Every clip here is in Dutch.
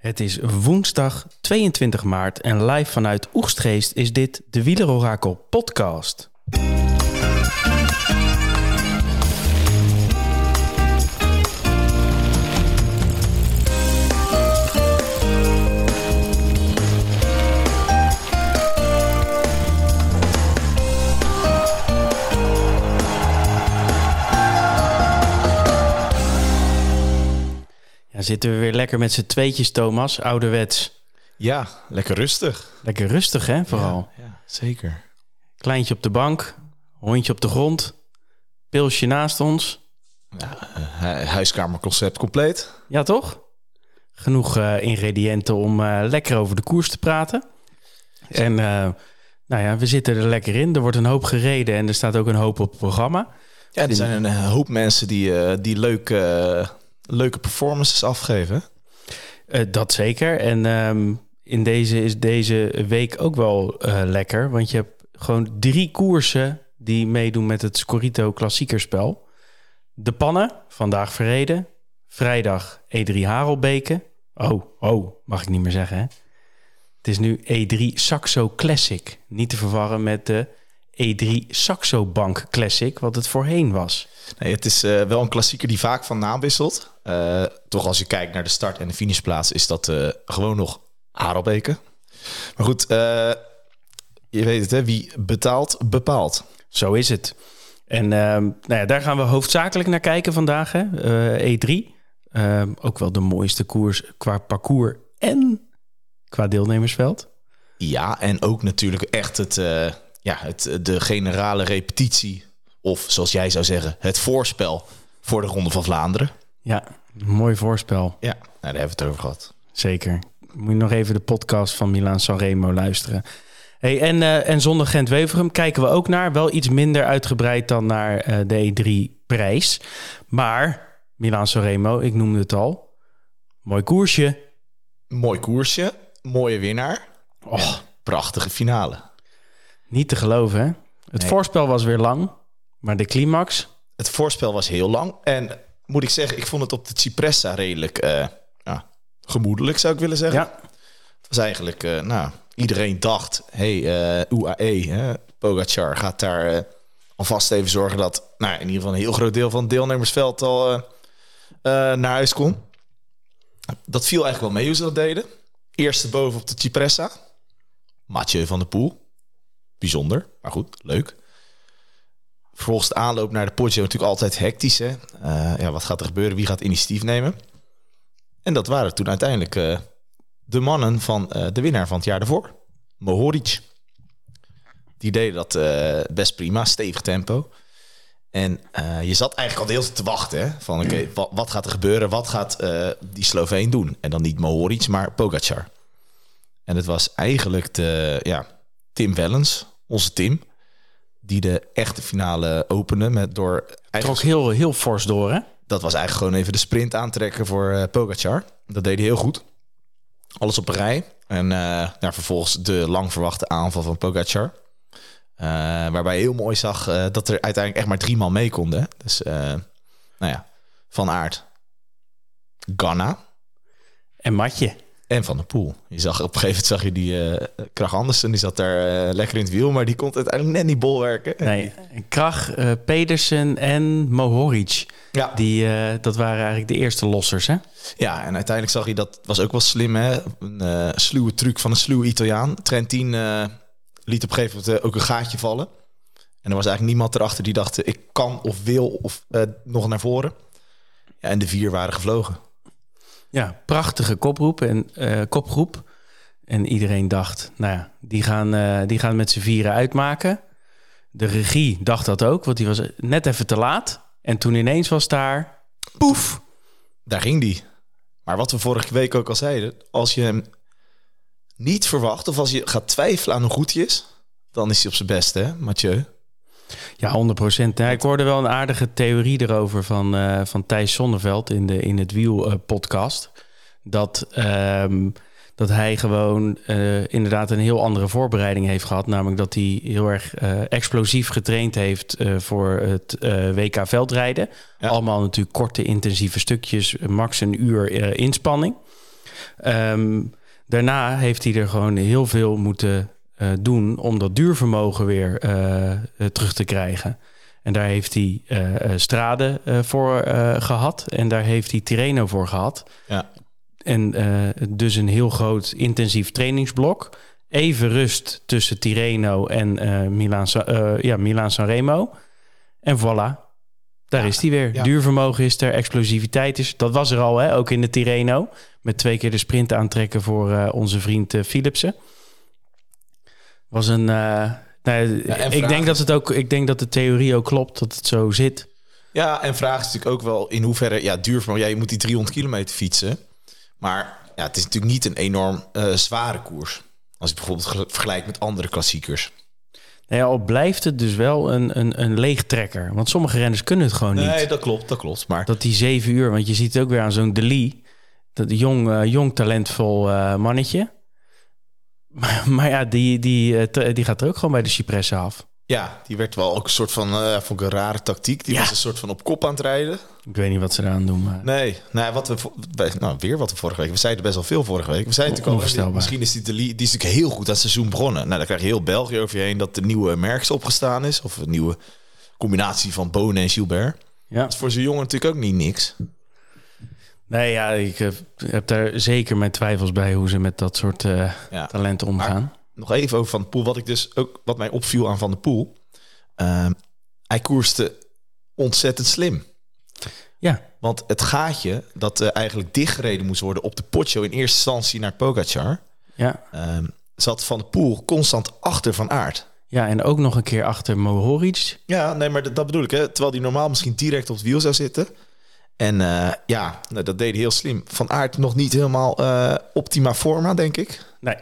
Het is woensdag 22 maart en live vanuit Oegstgeest is dit de Wielerorakel podcast. Zitten we weer lekker met z'n tweetjes, Thomas, ouderwets. Ja, lekker rustig. Lekker rustig, hè, vooral. Ja, ja, zeker. Kleintje op de bank, hondje op de grond, pilsje naast ons. Ja, hu- huiskamerconcept compleet. Ja, toch? Genoeg eh, ingrediënten om eh, lekker over de koers te praten. En eh, nou ja, we zitten er lekker in. Er wordt een hoop gereden en er staat ook een hoop op het programma. Ja, er zijn een eh, hoop mensen die, eh, die leuke, eh, leuke performances afgeven. Eh, dat zeker. En ehm, in deze is deze week ook wel eh, lekker. Want je hebt gewoon drie koersen die meedoen met het Scorito klassiekerspel. De pannen, vandaag verreden. Vrijdag E3 Harelbeke. Oh, oh, mag ik niet meer zeggen hè? Het is nu E3 Saxo Classic. Niet te verwarren met de E3 Saxo Bank Classic, wat het voorheen was. Nee, het is eh, wel een klassieker die vaak van naam wisselt. Eh, toch als je kijkt naar de start- en de finishplaats... is dat eh, gewoon nog Harelbeke. Maar goed, je weet het hè, wie betaalt, bepaalt. Zo is het. En nou ja, daar gaan we hoofdzakelijk naar kijken vandaag. Hè? Eh, E3. Ehm, ook wel de mooiste koers qua parcours en qua deelnemersveld. Ja, en ook natuurlijk echt het, ja, het, de generale repetitie... of zoals jij zou zeggen, het voorspel voor de Ronde van Vlaanderen. Ja, mooi voorspel. Ja, nou, daar hebben we het over gehad. Zeker. Moet je nog even de podcast van Milaan Sanremo luisteren. Hey, en, eh, en zonder Gent-Weverum kijken we ook naar. Wel iets minder uitgebreid dan naar eh, de E3-prijs. Maar Milaan Sanremo, ik noemde het al. Mooi koersje. Mooi koersje, mooie winnaar. Oh, Prachtige finale. Niet te geloven, hè? Het Nee. voorspel was weer lang, maar de climax... Het voorspel was heel lang. En moet ik zeggen, ik vond het op de Cipressa redelijk eh, ja, gemoedelijk, zou ik willen zeggen. Ja, Het was eigenlijk, eh, nou, iedereen dacht, hey, eh UAE, hè, Pogacar gaat daar alvast even zorgen dat, nou, in ieder geval een heel groot deel van het deelnemersveld al naar huis kon. Dat viel eigenlijk wel mee hoe ze dat deden. Eerste boven op de Cipressa. Mathieu van der Poel. Bijzonder, maar goed, leuk. Vervolgens de aanloop naar de Poggio natuurlijk altijd hectisch. Hè? Eh, ja, wat gaat er gebeuren? Wie gaat initiatief nemen? En dat waren toen uiteindelijk eh, de mannen van eh, de winnaar van het jaar daarvoor. Mohoric. Die deden dat best prima, stevig tempo. En je zat eigenlijk al de hele tijd te wachten. Hè? Van oké, wat, wat gaat er gebeuren? Wat gaat die Sloveen doen? En dan niet Mohoric, maar Pogacar. En het was eigenlijk de, ja, Tim Wellens, onze Tim... die de echte finale opende met door... trok heel, heel fors door, hè? dat was eigenlijk gewoon even de sprint aantrekken voor Pogacar. Dat deed hij heel goed. Alles op een rij. En eh, nou, vervolgens de lang verwachte aanval van Pogacar. Eh, waarbij je heel mooi zag dat er uiteindelijk echt maar drie man mee konden. Dus, nou ja, Van Aert, Ganna En Matje. En Van der Poel. Je zag op een gegeven moment zag je die eh Krach Andersen, die zat daar eh, lekker in het wiel, maar die kon uiteindelijk net niet bolwerken. Nee, Krach, eh, Pedersen en Mohoric. Ja. Die, dat waren eigenlijk de eerste lossers, hè? Ja, en uiteindelijk zag je dat was ook wel slim, hè? Een sluwe truc van een sluwe Italiaan. Trentin liet op een gegeven moment ook een gaatje vallen. En er was eigenlijk niemand erachter die dacht, ik kan of wil of nog naar voren. Ja, en de vier waren gevlogen. Ja, prachtige koproep en, eh, kopgroep. En iedereen dacht, nou ja, die gaan, eh, die gaan met z'n vieren uitmaken. De regie dacht dat ook, want die was net even te laat. En toen ineens was daar, poef. Daar ging die. Maar wat we vorige week ook al zeiden, als je hem niet verwacht of als je gaat twijfelen aan hoe goed hij is, dan is hij op zijn best, hè, Mathieu? Ja, 100 procent. Ja, ik hoorde wel een aardige theorie erover van, eh, van Thijs Zonneveld in de In het Wiel eh, podcast. Dat, ehm, dat hij gewoon eh, inderdaad een heel andere voorbereiding heeft gehad. Namelijk dat hij heel erg explosief getraind heeft voor het WK veldrijden. Ja. Allemaal natuurlijk korte intensieve stukjes, max een uur inspanning. Ehm, daarna heeft hij er gewoon heel veel moeten uh, doen om dat duurvermogen weer uh, terug te krijgen. En daar heeft hij uh, Strade voor gehad en daar heeft hij Tireno voor gehad. Ja. En dus een heel groot intensief trainingsblok. Even rust tussen Tireno en Milaan, ja, Milaan Sanremo. En voilà, daar is hij weer. Duurvermogen is er, explosiviteit is. Dat was er al, hè? ook in de Tirreno. Met twee keer de sprint aantrekken voor uh, onze vriend uh, Philipsen. Was een. Uh, ja, ik denk dat het ook. Ik denk dat de theorie ook klopt dat het zo zit. Ja, en vraag is natuurlijk ook wel in hoeverre. Ja, duurvermogen. Ja, je moet die 300 kilometer fietsen. Maar ja, het is natuurlijk niet een enorm zware koers. Als je bijvoorbeeld vergelijkt met andere klassiekers. Nou ja, al blijft het dus wel een, een, een leegtrekker. Want sommige renners kunnen het gewoon niet. Nee, dat klopt, dat klopt. Maar... Dat die zeven uur, want je ziet het ook weer aan zo'n Deli. Dat jong, uh, jong talentvol uh, mannetje. Maar, maar, ja, die, die, uh, die gaat er ook gewoon bij de Cipresse af. Ja, die werd wel ook een soort van, uh, vond ik een rare tactiek. Die was een soort van op kop aan het rijden. Ik weet niet wat ze eraan doen. Maar... Nee, nou, wat we, nou, weer wat we vorige week. We zeiden best wel veel vorige week. We zeiden natuurlijk al, misschien is die, die, die is natuurlijk heel goed dat seizoen begonnen. Nou, dan krijg je heel België over je heen dat de nieuwe Merks opgestaan is. Of een nieuwe combinatie van Bonen en Gilbert. Ja. Dat is voor zo'n jongen natuurlijk ook niet niks. Nee, ja, ik heb, heb daar zeker mijn twijfels bij hoe ze met dat soort uh, ja. talenten omgaan nog even over Van de Poel. Wat ik dus ook wat mij opviel aan Van de Poel. Uh, hij koerste ontzettend slim. Ja. Want het gaatje dat uh, eigenlijk dichtgereden moest worden op de potjo in eerste instantie naar Pogacar. Ja. Uh, zat Van de Poel constant achter Van Aert. Ja, en ook nog een keer achter Mohoric. Ja, nee, maar dat, dat bedoel ik. Hè? Terwijl die normaal misschien direct op het wiel zou zitten. En uh, ja, nou, dat deed hij heel slim. Van Aert nog niet helemaal uh, optima forma, denk ik. Nee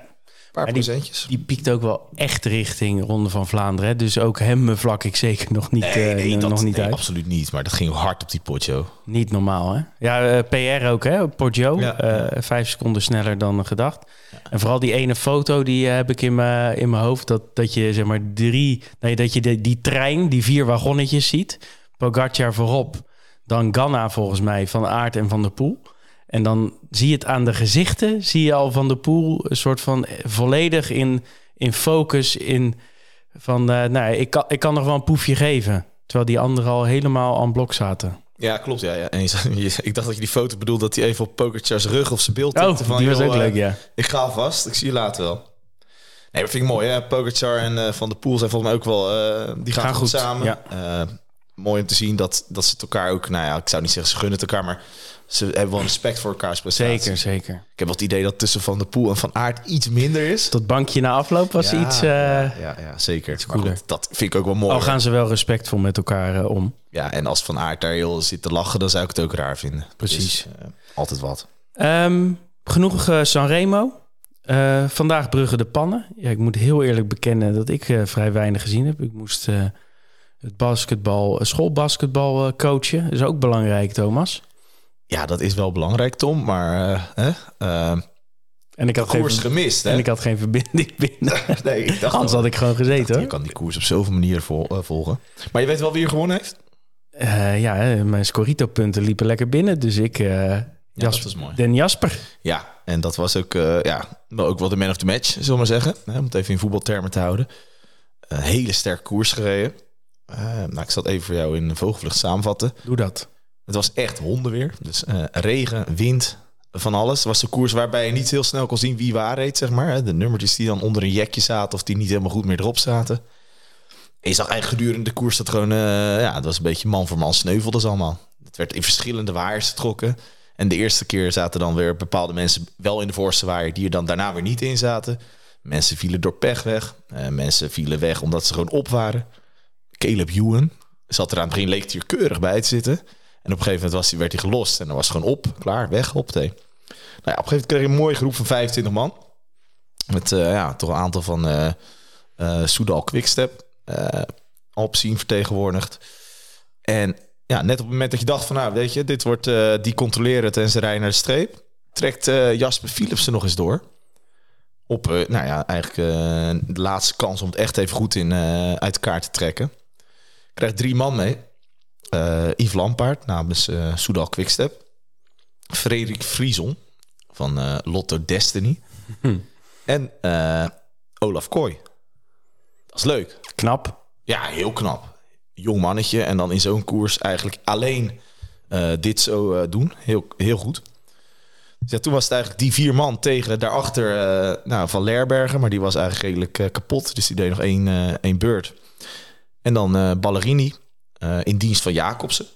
paar procentjes. Die, piekt ook wel echt richting Ronde van Vlaanderen. Dus ook hem vlak ik zeker nog niet, nee, nee, uh, dat, nog niet nee, uit. Absoluut niet, maar dat ging hard op die Poggio. Niet normaal, hè? Ja, PR ook, hè? Poggio. Ja, Vijf seconden sneller dan gedacht. Ja. En vooral die ene foto, die heb ik in mijn in mijn hoofd. Dat, dat je zeg maar drie... Nee, dat je de, die trein, die vier wagonnetjes ziet. Pogacar voorop. Dan Ganna volgens mij, Van Aert en Van der Poel. En dan zie je het aan de gezichten, zie je al van de pool een soort van volledig in, in focus in van, uh, nou, ik kan, ik kan nog wel een poefje geven. Terwijl die anderen al helemaal aan blok zaten. Ja, klopt. Ja, ja. En je, ik dacht dat je die foto bedoelde dat hij even op Pokerchars rug of zijn beeld oh, van, die was ook leuk, ja. Ik ga vast, ik zie je later wel. Nee, dat vind ik mooi. Hè? Pokerchar en uh, Van de Poel zijn volgens mij ook wel... Uh, die gaan, gaan goed, samen. Ja. Mooi om te zien dat, dat ze het elkaar ook... Nou ja, ik zou niet zeggen ze gunnen het elkaar, maar ze hebben wel respect voor elkaars prestaties. Zeker, zeker. Ik heb wel het idee dat tussen Van de Poel en Van Aert iets minder is. Dat bankje na afloop was iets... Uh, ja, ja, zeker. Goed, dat vind ik ook wel mooi. Al gaan ze wel respectvol met elkaar uh, om. Ja, en als Van Aert daar heel zit te lachen, dan zou ik het ook raar vinden. Precies. Dus, uh, altijd wat. Um, genoeg Sanremo. vandaag Brugge de Pannen. Ja, ik moet heel eerlijk bekennen dat ik vrij weinig gezien heb. Ik moest het basketbal, schoolbasketbal coachen. Dat is ook belangrijk, Thomas. Ja, dat is wel belangrijk, Tom. Maar uh, uh, en ik had koers geen, gemist. Hè? En ik had geen verbinding binnen. nee, ik dacht Anders had ik gewoon gezeten. hoor. Je kan die koers op zoveel manieren vol, uh, volgen. Maar je weet wel wie er gewonnen heeft? ja, mijn Scorito-punten liepen lekker binnen. Dus ik... Ja, Jasper, dat mooi. Den Jasper. Ja, en dat was ook, ja, ook wel de man of the match, zullen we maar zeggen. Om het even in voetbaltermen te houden. Een hele sterke koers gereden. Nou, ik zal het even voor jou in vogelvlucht samenvatten. Doe dat. Het was echt hondenweer. Dus uh, regen, wind, van alles. Het was de koers waarbij je niet heel snel kon zien wie waar reed, zeg maar. De nummertjes die dan onder een jekje zaten of die niet helemaal goed meer erop zaten. En je zag eigenlijk gedurende de koers dat gewoon, uh, ja, het was een beetje man voor man sneuvelde allemaal. Het werd in verschillende waaiers getrokken. En de eerste keer zaten dan weer bepaalde mensen wel in de voorste waaier die er dan daarna weer niet in zaten. Mensen vielen door pech weg. Uh, mensen vielen weg omdat ze gewoon op waren. Caleb Ewan zat er aan het begin, leek hier keurig bij te zitten. En op een gegeven moment was werd hij gelost en dan was gewoon op, klaar, weg, op thee. Nou ja, op een gegeven moment kreeg je een mooie groep van 25 man. Met uh, ja, toch een aantal van uh, uh, Soudal Quickstep. Uh, vertegenwoordigd. En ja, net op het moment dat je dacht van nou, weet je, dit wordt die controleren het en ze rijden naar de streep. Trekt Jasper Philipsen nog eens door. Op, nou ja, eigenlijk de laatste kans om het echt even goed in uit elkaar te trekken. Krijgt drie man mee. Uh, Yves Lampaard namens uh, Soudal Quickstep. Frederik Frieson. van eh, Lotto Destiny. Hm. En Olaf Kooi. Dat is leuk. Knap. Ja, heel knap. Jong mannetje en dan in zo'n koers eigenlijk alleen dit zo doen. Heel, heel goed. Dus ja, toen was het eigenlijk die vier man tegen daarachter nou, Van Lerbergen. Maar die was eigenlijk redelijk kapot. Dus die deed nog één, één beurt. En dan eh, Ballerini eh, in dienst van Jacobsen.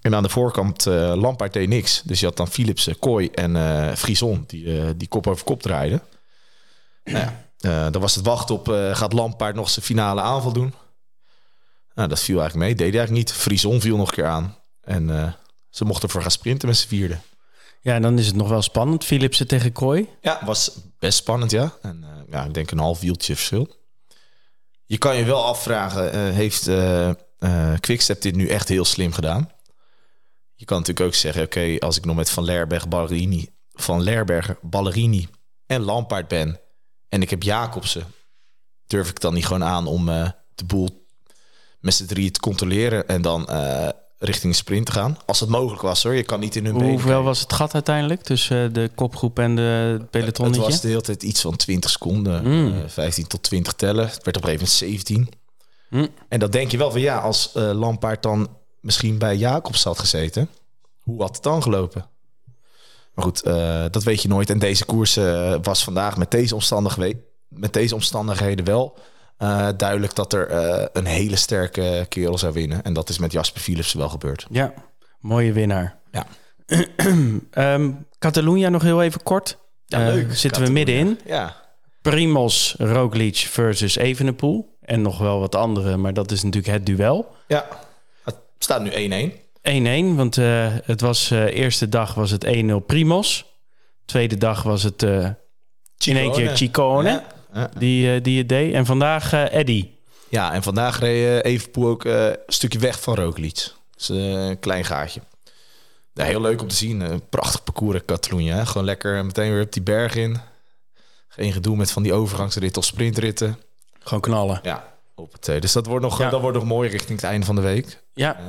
En aan de voorkant eh Lampaard deed niks. Dus je had dan Philipsen, Kooi en eh Frison die, die kop over kop draaiden. Nou ja, dan was het wachten op, gaat Lampaard nog zijn finale aanval doen? Nou, dat viel eigenlijk mee. Deed hij eigenlijk niet. Frison viel nog een keer aan. En ze mochten ervoor gaan sprinten met z'n vierde. Ja, en dan is het nog wel spannend. Philipsen tegen Kooi. Ja, was best spannend, ja. En ja, ik denk een half wieltje verschil. Je kan je wel afvragen, eh, heeft eh, Quickstep dit nu echt heel slim gedaan? Je kan natuurlijk ook zeggen, oké, als ik nog met Van Lerberg, Ballerini, Van Lerberger, Ballerini en Lampaard ben... en ik heb Jacobsen, durf ik dan niet gewoon aan om de boel met z'n drieën te controleren... en dan richting sprint te gaan? Als het mogelijk was, hoor. Je kan niet in hun Hoeveel was het gat uiteindelijk tussen eh, de kopgroep en de Het pelotonnetje? was de hele tijd iets van 20 seconden, Mm. eh, 15 tot 20 tellen. Het werd op een gegeven moment 17. Hm. En dan denk je wel van ja, als eh Lampaard dan misschien bij Jacobs had gezeten, hoe had het dan gelopen? Maar goed, dat weet je nooit. En deze koers was vandaag met deze, omstandigheden, met deze omstandigheden wel eh, duidelijk dat er eh, een hele sterke kerel zou winnen. En dat is met Jasper Philips wel gebeurd. Ja, mooie winnaar. Ja. Ehm Catalunya nog heel even kort. Ja, Eh, leuk. Zitten we middenin. Ja, Primoz Roglic versus Evenepoel. En nog wel wat andere, maar dat is natuurlijk het duel. ja. het staat nu 1-1. 1-1, want eh, het was eh eerste dag was het 1-0 Primos. Tweede dag was het eh, in één keer Chicone Ja. Die, eh, die het deed. En vandaag eh Eddy. Ja, en vandaag reed uh, Evenpoel ook eh, een stukje weg van Roglic. Dus eh, een klein gaatje. Ja, heel leuk om te zien. Een prachtig parcours in Catalonië. Hè? Gewoon lekker meteen weer op die berg in. Geen gedoe met van die overgangsritten of sprintritten. Gewoon knallen. Ja, op het, eh, dus dat wordt, nog, Ja. dat wordt nog mooi richting het einde van de week. Ja, Eh,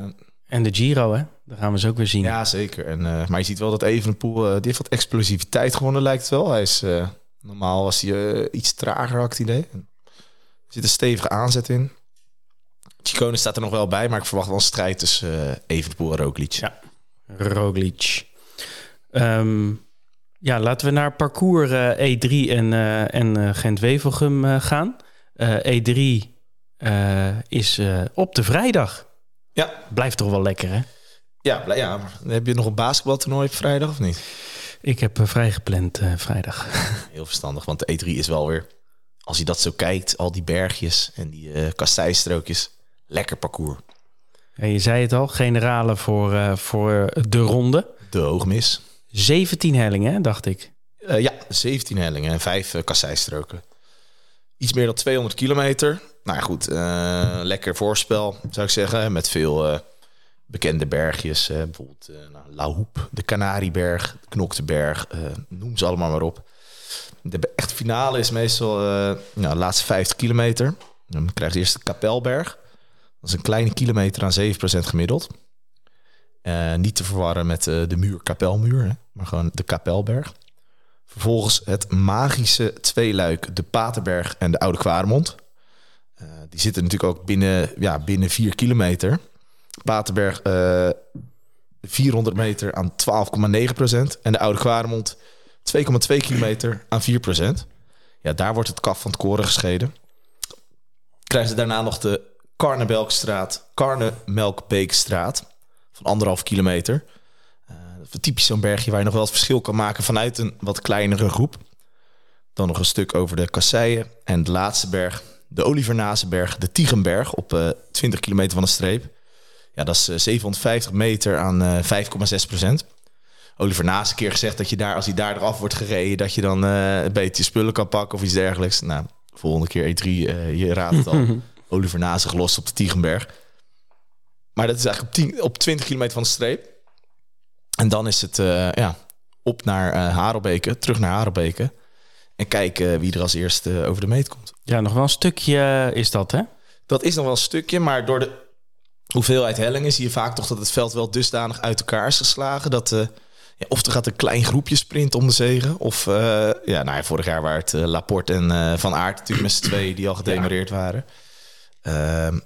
en de Giro, hè? Daar gaan we ze ook weer zien. ja, zeker. En, eh, maar je ziet wel dat Evenepoel, eh die heeft wat explosiviteit gewonnen lijkt het wel. Hij is, eh, normaal was hij eh, iets trager, had ik het idee. Er zit een stevige aanzet in. Chicone staat er nog wel bij, maar ik verwacht wel een strijd tussen Evenepoel en Roglic. Ja. Roglic. Ehm, ja, laten we naar parcours eh, E3 en, eh, en eh, Gent-Wevelgem gaan. Eh, E3 eh, is op de vrijdag. Ja. Blijft toch wel lekker, hè? Ja, ja, maar heb je nog een basketbaltoernooi op vrijdag of niet? Ik heb eh, vrijgepland eh, vrijdag. Heel verstandig, want de E3 is wel weer... Als je dat zo kijkt, al die bergjes en die eh kastijstrookjes. Lekker parcours. En je zei het al, generale voor, voor de ronde. De hoogmis. 17 hellingen, dacht ik. Ja, 17 hellingen en 5 uh, kasseistroken. Iets meer dan 200 kilometer. Nou ja, goed, lekker voorspel zou ik zeggen. Met veel bekende bergjes. eh, bijvoorbeeld eh nou, La Hoep, de Canarieberg, de Knokteberg. eh, noem ze allemaal maar op. De echte finale is meestal nou, de laatste 50 kilometer. Dan krijg je eerst de Kapelberg. Dat is een kleine kilometer aan 7% gemiddeld. Niet te verwarren met de muur Kapelmuur, hè, maar gewoon de Kapelberg. Vervolgens het magische tweeluik, de Paterberg en de Oude Kwaremond. Die zitten natuurlijk ook binnen, ja, binnen 4 kilometer. Paterberg eh 400 meter aan 12,9% En de Oude Kwaremond 2,2 kilometer aan 4% Ja, daar wordt het kaf van het koren gescheiden. Krijgen ze daarna nog de Karnebelkstraat, Karnemelkbeekstraat van anderhalf kilometer. Uh, typisch zo'n bergje waar je nog wel het verschil kan maken vanuit een wat kleinere groep. Dan nog een stuk over de Kasseien. En de laatste berg, de Olivernazenberg, de Tiegenberg op uh, 20 kilometer van de streep. Ja, dat is uh, 750 meter aan uh, 5,6 procent. Oliver Naas een keer gezegd dat je daar, als hij daar eraf wordt gereden, dat je dan uh, een beetje spullen kan pakken of iets dergelijks. Nou, volgende keer E3, uh, je raadt het al. Oliver Naas gelost op de Tiegenberg. Maar dat is eigenlijk op, 10, op 20 kilometer van de streep. En dan is het uh, ja, op naar uh, Harelbeke, terug naar Harelbeke. En kijken uh, wie er als eerste over de meet komt. Ja, nog wel een stukje is dat, hè? Dat is nog wel een stukje, maar door de hoeveelheid hellingen zie je vaak toch dat het veld wel dusdanig uit elkaar is geslagen. Dat uh, ja, of er gaat een klein groepje sprint om de zegen. Of eh, ja, nou ja, vorig jaar waren het eh, Laporte en Van Aert natuurlijk met z'n twee die al gedemoreerd waren. Ehm,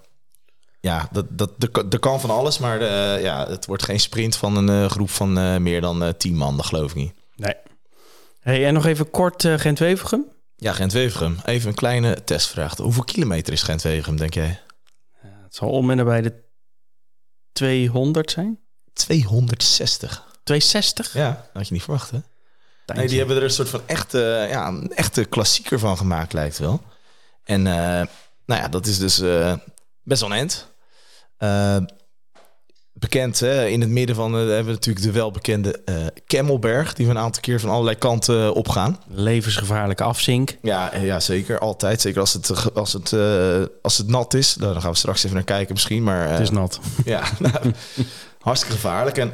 ja, dat, dat, er, er kan van alles, maar ja, het wordt geen sprint van een groep van meer dan tien man, dat geloof ik niet. Nee. Hey, en nog even kort Gent-Wevergem. Ja, Gent-Wevergem. Even een kleine testvraag. Hoeveel kilometer is Gent-Wevergem, denk jij? Het zal om en nabij de 200 zijn. 260. 260? Ja, dat had je niet verwacht, hè? Nee, die hebben er een soort van echte, ja, een echte klassieker van gemaakt, lijkt wel. En uh, nou ja, dat is dus uh, best wel een end. Uh, bekend, hè? in het midden van hebben we natuurlijk de welbekende Kemmelberg, die we een aantal keer van allerlei kanten opgaan. Levensgevaarlijke afzink. Ja, ja, zeker. Altijd. Zeker als het, als het, als het nat is. Nou, dan gaan we straks even naar kijken misschien. Maar, het is nat. Ja, nou, hartstikke gevaarlijk. En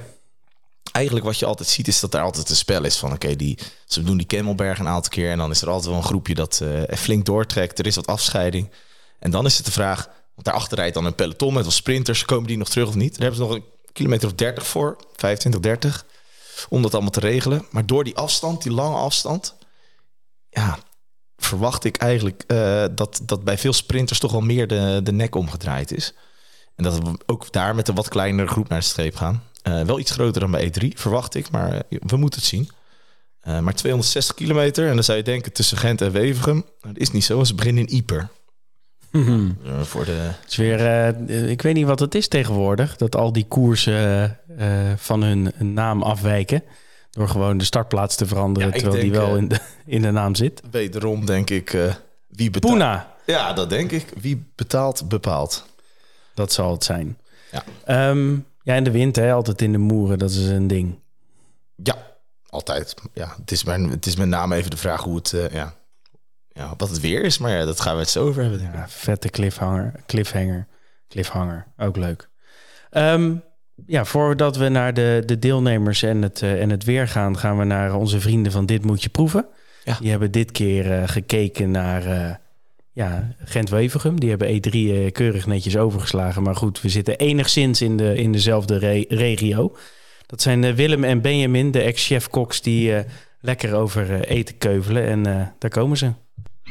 eigenlijk wat je altijd ziet is dat er altijd een spel is van oké, okay, die ze doen die Kemmelberg een aantal keer en dan is er altijd wel een groepje dat uh, flink doortrekt. Er is wat afscheiding. En dan is het de vraag, want daarachter rijdt dan een peloton met wat sprinters, komen die nog terug of niet? Daar hebben ze nog een kilometer of 30 voor, 25, 30, om dat allemaal te regelen. Maar door die afstand, die lange afstand, ja, verwacht ik eigenlijk uh, dat, dat bij veel sprinters toch wel meer de, de nek omgedraaid is. En dat we ook daar met een wat kleinere groep naar de streep gaan. Uh, wel iets groter dan bij E3, verwacht ik, maar uh, we moeten het zien. Maar 260 kilometer, en dan zou je denken tussen Gent en Wevergem. Dat is niet zo, ze beginnen in Ieper. Mm -hmm. voor de... Het is weer, ik weet niet wat het is tegenwoordig, dat al die koersen van hun naam afwijken. Door gewoon de startplaats te veranderen, ja, terwijl denk, die wel in de, in de naam zit. Wederom denk ik, wie betaalt... Puna. Ja, dat denk ik. Wie betaalt, bepaalt. Dat zal het zijn. Ja. Um, ja, en de wind, hè, altijd in de moeren, dat is een ding. Ja, altijd. Ja, het is, maar, het is met name even de vraag hoe het, uh, ja, ja, wat het weer is. Maar ja, dat gaan we het zo over hebben. Ja, vette cliffhanger, cliffhanger, cliffhanger, ook leuk. Um, ja, voordat we naar de, de deelnemers en het, uh, en het weer gaan, gaan we naar onze vrienden van Dit Moet Je Proeven. Ja. Die hebben dit keer uh, gekeken naar uh, ja, Gent-Wevergem. Die hebben E3 uh, keurig netjes overgeslagen. Maar goed, we zitten enigszins in, de, in dezelfde re regio. Dat zijn Willem en Benjamin, de ex-chef-koks... die lekker over eten keuvelen. En daar komen ze.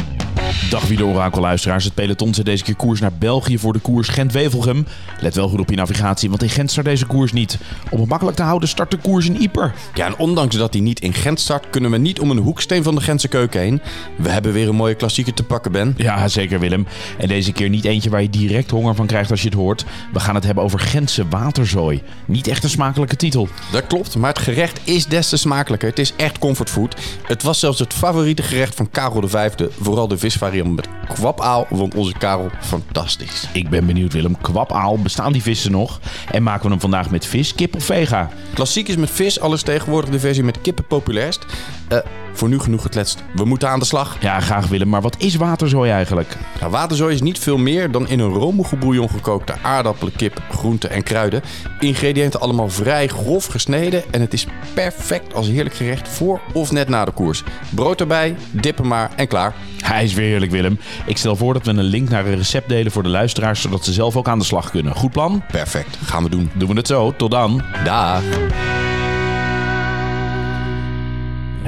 Yeah. Dag wielerorakelluisteraars. Het peloton zet deze keer koers naar België voor de koers Gent-Wevelgem. Let wel goed op je navigatie, want in Gent start deze koers niet. Om het makkelijk te houden start de koers in Ieper. Ja, en ondanks dat hij niet in Gent start, kunnen we niet om een hoeksteen van de Gentse keuken heen. We hebben weer een mooie klassieker te pakken, Ben. Ja, zeker Willem. En deze keer niet eentje waar je direct honger van krijgt als je het hoort. We gaan het hebben over Gentse waterzooi. Niet echt een smakelijke titel. Dat klopt, maar het gerecht is des te smakelijker. Het is echt comfortfood. Het was zelfs het favoriete gerecht van Karel V, vooral de met kwapaal vond onze Karel fantastisch. Ik ben benieuwd Willem, kwapaal, bestaan die vissen nog? En maken we hem vandaag met vis, kip of vega? Klassiek is met vis, alles tegenwoordig de versie met kippen populairst. Uh, voor nu genoeg gekletst. We moeten aan de slag. Ja, graag Willem, maar wat is waterzooi eigenlijk? Nou, waterzooi is niet veel meer dan in een romige bouillon gekookte aardappelen, kip, groenten en kruiden. Ingrediënten allemaal vrij grof gesneden en het is perfect als heerlijk gerecht voor of net na de koers. Brood erbij, dippen maar en klaar. Hij is weer heerlijk Willem. Ik stel voor dat we een link naar een recept delen voor de luisteraars, zodat ze zelf ook aan de slag kunnen. Goed plan? Perfect, gaan we doen. Doen we het zo. Tot dan. Dag.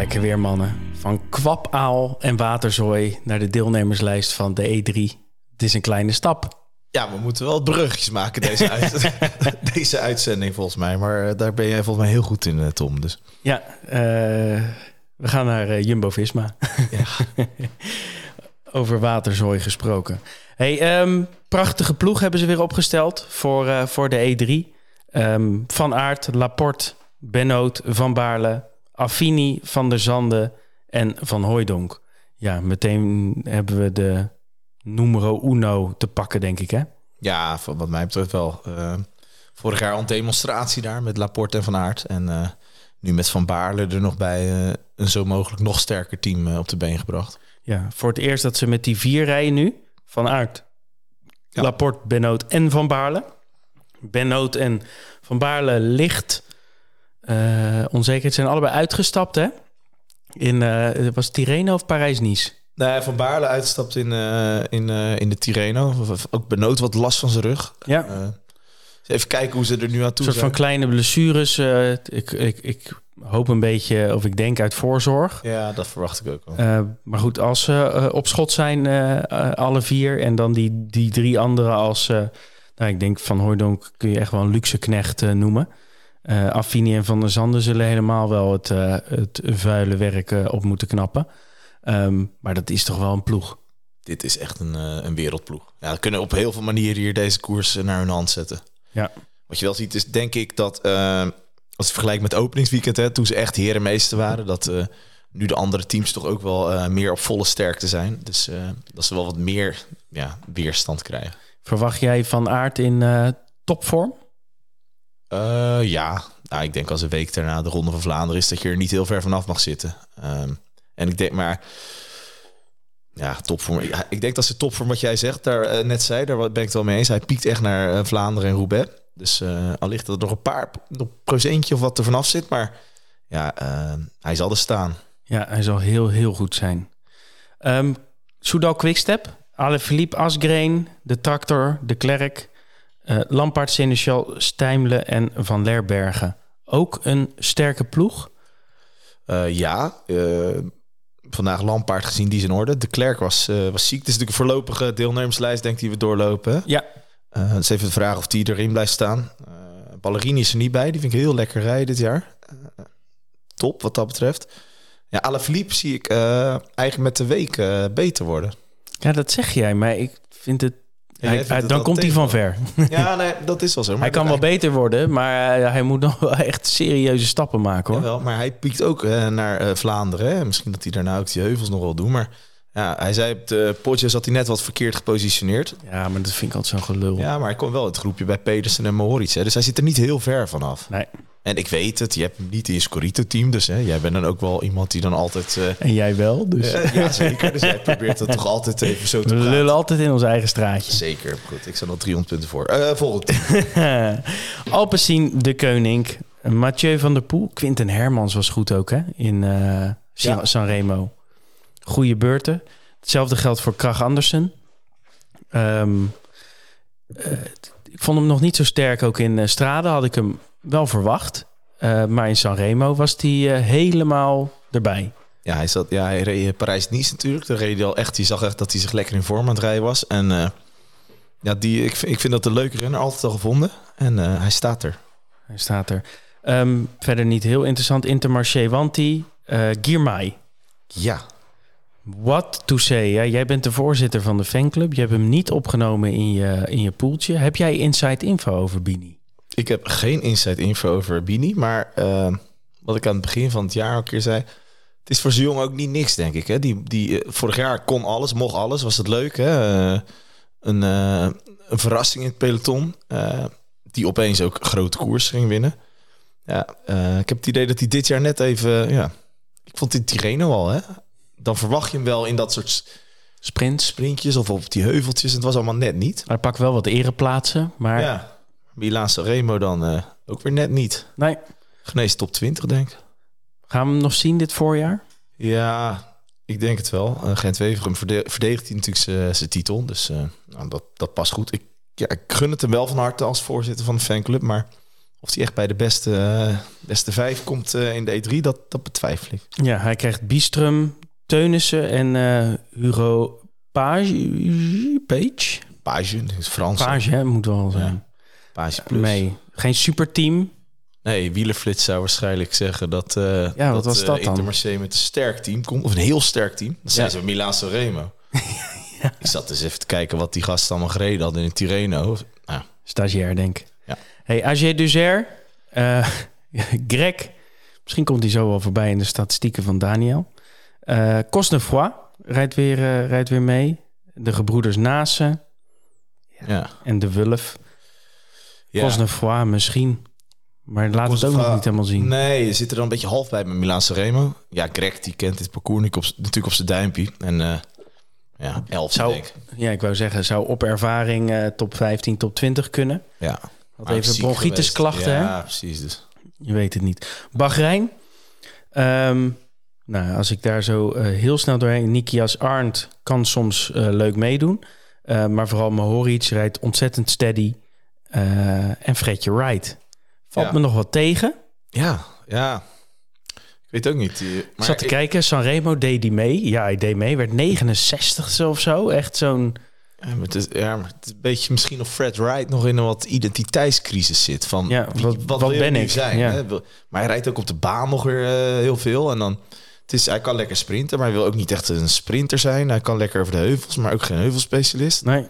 Lekker weer, mannen. Van kwapaal en waterzooi naar de deelnemerslijst van de E3. Het is een kleine stap. Ja, we moeten wel bruggetjes maken deze, uit deze uitzending volgens mij. Maar daar ben jij volgens mij heel goed in, Tom. Dus. Ja, uh, we gaan naar uh, Jumbo-Visma. Ja. Over waterzooi gesproken. Hey, um, prachtige ploeg hebben ze weer opgesteld voor, uh, voor de E3. Um, van Aert, Laporte, Benoot, Van Baarle, Affini, Van der Zande en Van Hooijdonk. Ja, meteen hebben we de numero uno te pakken, denk ik, hè? Ja, wat mij betreft wel. Uh, vorig jaar al een demonstratie daar met Laporte en Van Aert. En uh, nu met Van Baarle er nog bij uh, een zo mogelijk nog sterker team op de been gebracht. Ja, voor het eerst dat ze met die vier rijden nu. Van Aert, ja. Laporte, Benoot en Van Baarle. Benoot en Van Baarle licht uh, onzeker. Het zijn allebei uitgestapt, hè? In, uh, was Tirreno of Parijs-Nice? Nee, Van Baarle uitstapt in, uh, in, in de Tirreno. Ook Benoot wat last van zijn rug. Ja. even kijken hoe ze er nu aan toe Een soort zijn. van kleine blessures. ik, ik, ik hoop een beetje, of ik denk uit voorzorg. Ja, dat verwacht ik ook wel. Uh, maar goed, als ze uh, op schot zijn, alle vier, en dan die, die drie andere als, nou, ik denk van Hooydonk kun je echt wel een luxe knecht noemen. Affini en Van der Zanden zullen helemaal wel het, het vuile werk op moeten knappen. Um, maar dat is toch wel een ploeg. Dit is echt een, een wereldploeg. Ja, we kunnen op heel veel manieren hier deze koers naar hun hand zetten. Ja. Wat je wel ziet is denk ik dat als je vergelijkt met openingsweekend, hè, toen ze echt herenmeester waren, dat uh, nu de andere teams toch ook wel uh, meer op volle sterkte zijn. Dus uh, dat ze wel wat meer ja, weerstand krijgen. Verwacht jij van aard in topvorm? Ja, nou, ik denk als een week daarna de Ronde van Vlaanderen is dat je er niet heel ver vanaf mag zitten. Um, en ik denk maar, ja, topvorm. Ja, ik denk dat ze topvorm, wat jij zegt, daar net zei, daar ben ik het wel mee eens. Hij piekt echt naar Vlaanderen en Roubaix. Dus al ligt er nog een paar nog procentje of wat er vanaf zit. Maar ja, uh, hij zal er staan. Ja, hij zal heel, heel goed zijn. Um, Soudal Quickstep, Philippe Asgreen, de Tractor, de Klerk, uh, Lampaard, Seneschal, Stijmle en Van Lerbergen. Ook een sterke ploeg? ja, vandaag Lampaard gezien, die is in orde. De Klerk was, was ziek. Het is natuurlijk een voorlopige deelnemerslijst, denk ik, die we doorlopen. Ja, uh, het is even de vraag of die erin blijft staan. Ballerini is er niet bij. Die vind ik heel lekker rijden dit jaar. Top wat dat betreft. Ja, Alaphilippe zie ik eigenlijk met de week beter worden. Ja, dat zeg jij. Maar ik vind het... Hij, hij, dan komt hij van ver. Ja, nee, dat is wel zo. Maar hij kan wel beter worden, maar hij moet nog wel echt serieuze stappen maken. hoor. Jawel, maar hij piekt ook naar Vlaanderen. Hè? Misschien dat hij daarna ook die heuvels nog wel doet. Maar ja, hij zei op de potje zat hij net wat verkeerd gepositioneerd. Ja, maar dat vind ik altijd zo'n gelul. Ja, maar hij kon wel het groepje bij Pedersen en Mohoric. Hè, dus hij zit er niet heel ver vanaf. Nee. En ik weet het, je hebt hem niet in je Scorito-team. Dus hè, jij bent dan ook wel iemand die dan altijd... Uh... En jij wel, dus... Uh, ja, zeker. Dus jij probeert het toch altijd even zo te We lullen altijd in ons eigen straatje. Zeker. Goed, ik sta nog 300 punten voor. Uh, volgende Alpecin de Koning. Mathieu van der Poel. Quinten Hermans was goed ook, hè? In ja. Goede beurten. Hetzelfde geldt voor Krach Andersen. Um, uh, ik vond hem nog niet zo sterk. Ook in uh, Strade had ik hem wel verwacht. Uh, maar in Sanremo was hij helemaal erbij. Ja, hij, zat, ja, hij reed Parijs-Nice natuurlijk. Daar reed hij al echt. Je zag echt dat hij zich lekker in vorm aan het rijden was. En ja, die, ik, ik vind dat de leuke renner altijd al gevonden. En hij staat er. Hij staat er. Um, verder niet heel interessant. Intermarché Wanti. Girmay. Ja, What to say? Jij bent de voorzitter van de fanclub. Je hebt hem niet opgenomen in je, in je poeltje. Heb jij inside info over Bini? Ik heb geen inside info over Bini. Maar uh, wat ik aan het begin van het jaar een keer zei... Het is voor zo'n jongen ook niet niks, denk ik. Hè? Die, die, uh, vorig jaar kon alles, mocht alles. Was het leuk, hè? Uh, een, een verrassing in het peloton. die opeens ook grote koers ging winnen. Ja, ik heb het idee dat hij dit jaar net even... Ja, ik vond dit Tireno al, hè? Dan verwacht je hem wel in dat soort sprints, sprintjes of op die heuveltjes. Het was allemaal net niet. Hij pakt wel wat ereplaatsen, maar... Ja, Milaan Remo dan uh, ook weer net niet. Nee. Genees top 20, denk ik. Gaan we hem nog zien dit voorjaar? Ja, ik denk het wel. Uh, Gent Weverum verdedigt hij natuurlijk zijn titel. Dus uh, nou, dat, dat past goed. Ik, ja, ik gun het hem wel van harte als voorzitter van de fanclub. Maar of hij echt bij de beste, beste vijf komt in de E3, dat, dat betwijfel ik. Ja, hij krijgt Bistrum, Teunissen en uh, Hugo Page. Page? Page, is Frans. Page, hè, moet wel zijn. Ja. Page plus. Nee, geen superteam. Nee, Wielerflits zou waarschijnlijk zeggen dat, uh, ja, wat dat, was dat uh, Intermarché met een sterk team komt. Of een heel sterk team. Dat zijn ja. ze Milaan Remo. ja. Ik zat dus even te kijken wat die gasten allemaal gereden hadden in Tirreno. Nou. Stagiair, denk ik. Ja. Hey, AG Duzer. Uh, Greg. Misschien komt hij zo wel voorbij in de statistieken van Daniel. Uh, Cosnefroid rijdt weer, uh, rijdt weer mee. De gebroeders Nase. Ja. En de Wulf. Ja. Cosnefroid misschien. Maar laat het ook nog niet helemaal zien. Nee, je zit er dan een beetje half bij met Milan Remo. Ja, Greg die kent dit parcours op, natuurlijk op zijn duimpje. En uh, ja, 11 zou, denk Ja, ik wou zeggen, zou op ervaring uh, top 15, top 20 kunnen. Ja. Had even bronchitis klachten, ja, hè? precies dus. Je weet het niet. Bahrein. Um, nou, als ik daar zo uh, heel snel doorheen... Nikias Arndt kan soms uh, leuk meedoen. Uh, maar vooral Mohoric rijdt ontzettend steady. en Fredje Wright. Valt Ja. me nog wat tegen. Ja, ja. Ik weet ook niet. Maar zat te ik- kijken, Sanremo deed die mee. Ja, hij deed mee. Werd 69 of zo. Echt zo'n... Ja, maar het is, ja, maar het is een beetje misschien of Fred Wright nog in een wat identiteitscrisis zit. Van Ja, wat- wat ben ik? zijn? Ja. Hè? Maar hij rijdt ook op de baan nog weer eh, heel veel. En dan, het is, hij kan lekker sprinten, maar hij wil ook niet echt een sprinter zijn. Hij kan lekker over de heuvels, maar ook geen heuvelspecialist. Nee,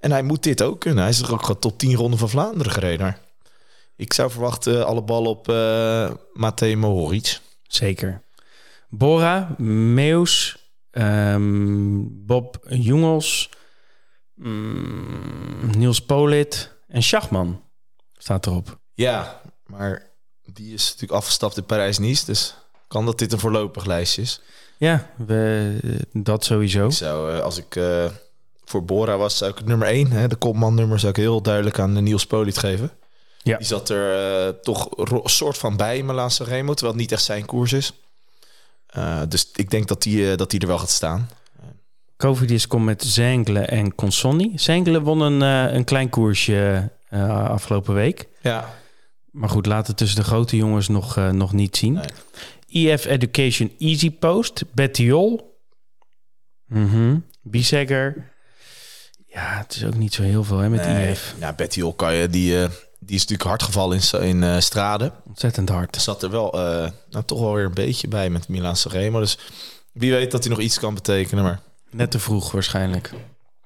En hij moet dit ook kunnen. Hij is toch ook gewoon top 10 ronden van Vlaanderen gereden. Ik zou verwachten alle ballen op eh Matej Mohoric. zeker. Bora, Meus, ehm, Bob Jungels, mm, Niels Polit en Schachman staat erop. Ja, maar die is natuurlijk afgestapt in Parijs-Nice. Dus kan dat dit een voorlopig lijstje is. Ja, we, dat sowieso. Ik zou, eh, als ik eh, voor Bora was, zou ik het nummer 1, hè, de kopmannummer, zou ik heel duidelijk aan eh, Niels Poliet geven. Ja. Die zat er eh, toch soort van bij in Milaan Sanremo, terwijl het niet echt zijn koers is. Eh, dus ik denk dat die, eh, dat die er wel gaat staan. Covidis komt met Zengle en Consonni. Zengle won een, eh, een klein koersje eh, afgelopen week. Ja, Maar goed, laat het tussen de grote jongens nog, eh, nog niet zien. Nee. EF Education Easy Post. Bettiol. Mhm. Bisegger. Ja, het is ook niet zo heel veel hè, met nee. EF. Ja, Betty Olkaje, die, eh, die is natuurlijk hard gevallen in, in eh, Strade. Ontzettend hard. Zat er wel eh, nou, toch wel weer een beetje bij met Milaan Sanremo. Dus wie weet dat hij nog iets kan betekenen. Maar Net te vroeg waarschijnlijk.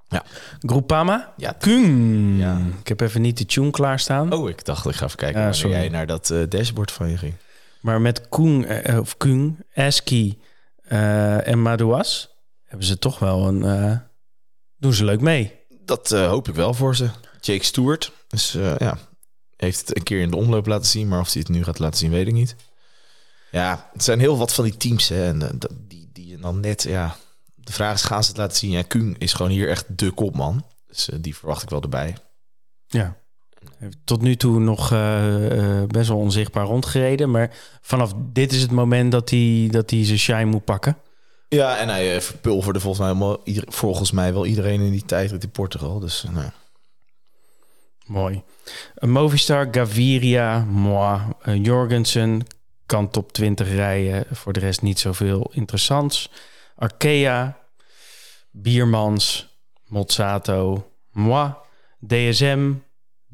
Ja. Groupama. ja, Kung. Ja. Ik heb even niet de tune klaarstaan. Oh, ik dacht, ik ga even kijken Ja, sorry. jij naar dat dashboard van je ging. Maar met Kung, eh, of Kung, Eski eh, en Madouas hebben ze toch wel een... eh, doen ze leuk mee. Dat eh, hoop ik wel voor ze. Jake Stewart dus, eh, ja, heeft het een keer in de omloop laten zien, maar of hij het nu gaat laten zien, weet ik niet. Ja, het zijn heel wat van die teams hè, en, eh, die, die dan net, ja, de vraag is, gaan ze het laten zien? Ja, Kuhn is gewoon hier echt de kopman, dus eh, die verwacht ik wel erbij. Ja. Heeft Tot nu toe nog eh, eh, best wel onzichtbaar rondgereden. Maar vanaf dit is het moment dat hij, dat hij zijn shine moet pakken. Ja, en hij eh, verpulverde volgens mij, helemaal volgens mij wel iedereen in die tijd in Portugal, dus nou, Mooi. Een Movistar, Gaviria, moi, Jorgensen kan top 20 rijden. Voor de rest niet zoveel interessants. Arkea, Biermans, Mozzato, moi, DSM,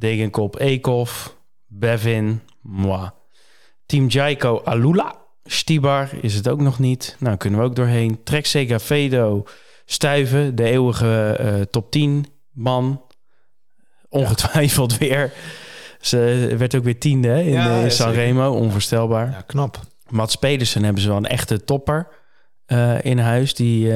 Degenkop, Eekhoff, Bevin, moi. Team Jaiko, Alula, Stibar is het ook nog niet. Nou, kunnen we ook doorheen. Trek Segafredo, Stuiven, de eeuwige eh, top 10 man. Ongetwijfeld weer. Ze werd ook weer tiende hè, in, Ja, eh, in Sanremo. Onvoorstelbaar. ja, knap. Mats Pedersen hebben ze wel een echte topper eh, in huis. Die,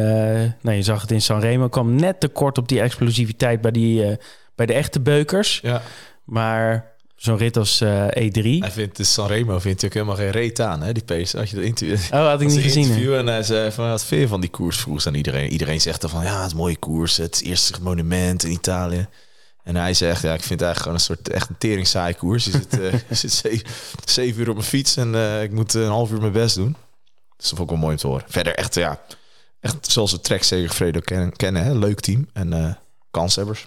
nou, je zag het in Sanremo, kwam net tekort op die explosiviteit bij, die, bij de echte beukers. Ja. Maar zo'n rit als eh, E3... Hij vindt de Sanremo vindt natuurlijk helemaal geen reet aan, hè, die pace. Had je dat interview? Oh, had ik niet gezien. interview en hij zei van, wat vind je van die koers? Vroeg aan iedereen. Iedereen zegt dan van, ja, het mooie koers. Het eerste monument in Italië. En hij zegt, ja, ik vind het eigenlijk gewoon een soort echt een tering saai koers. Je zit, zit zeven, zeven uur op mijn fiets en eh, ik moet een half uur mijn best doen. Dus dat vond ik wel mooi om te horen. Verder echt, ja, echt zoals we Trek Segafredo kennen, kennen hè? leuk team en kanshebbers.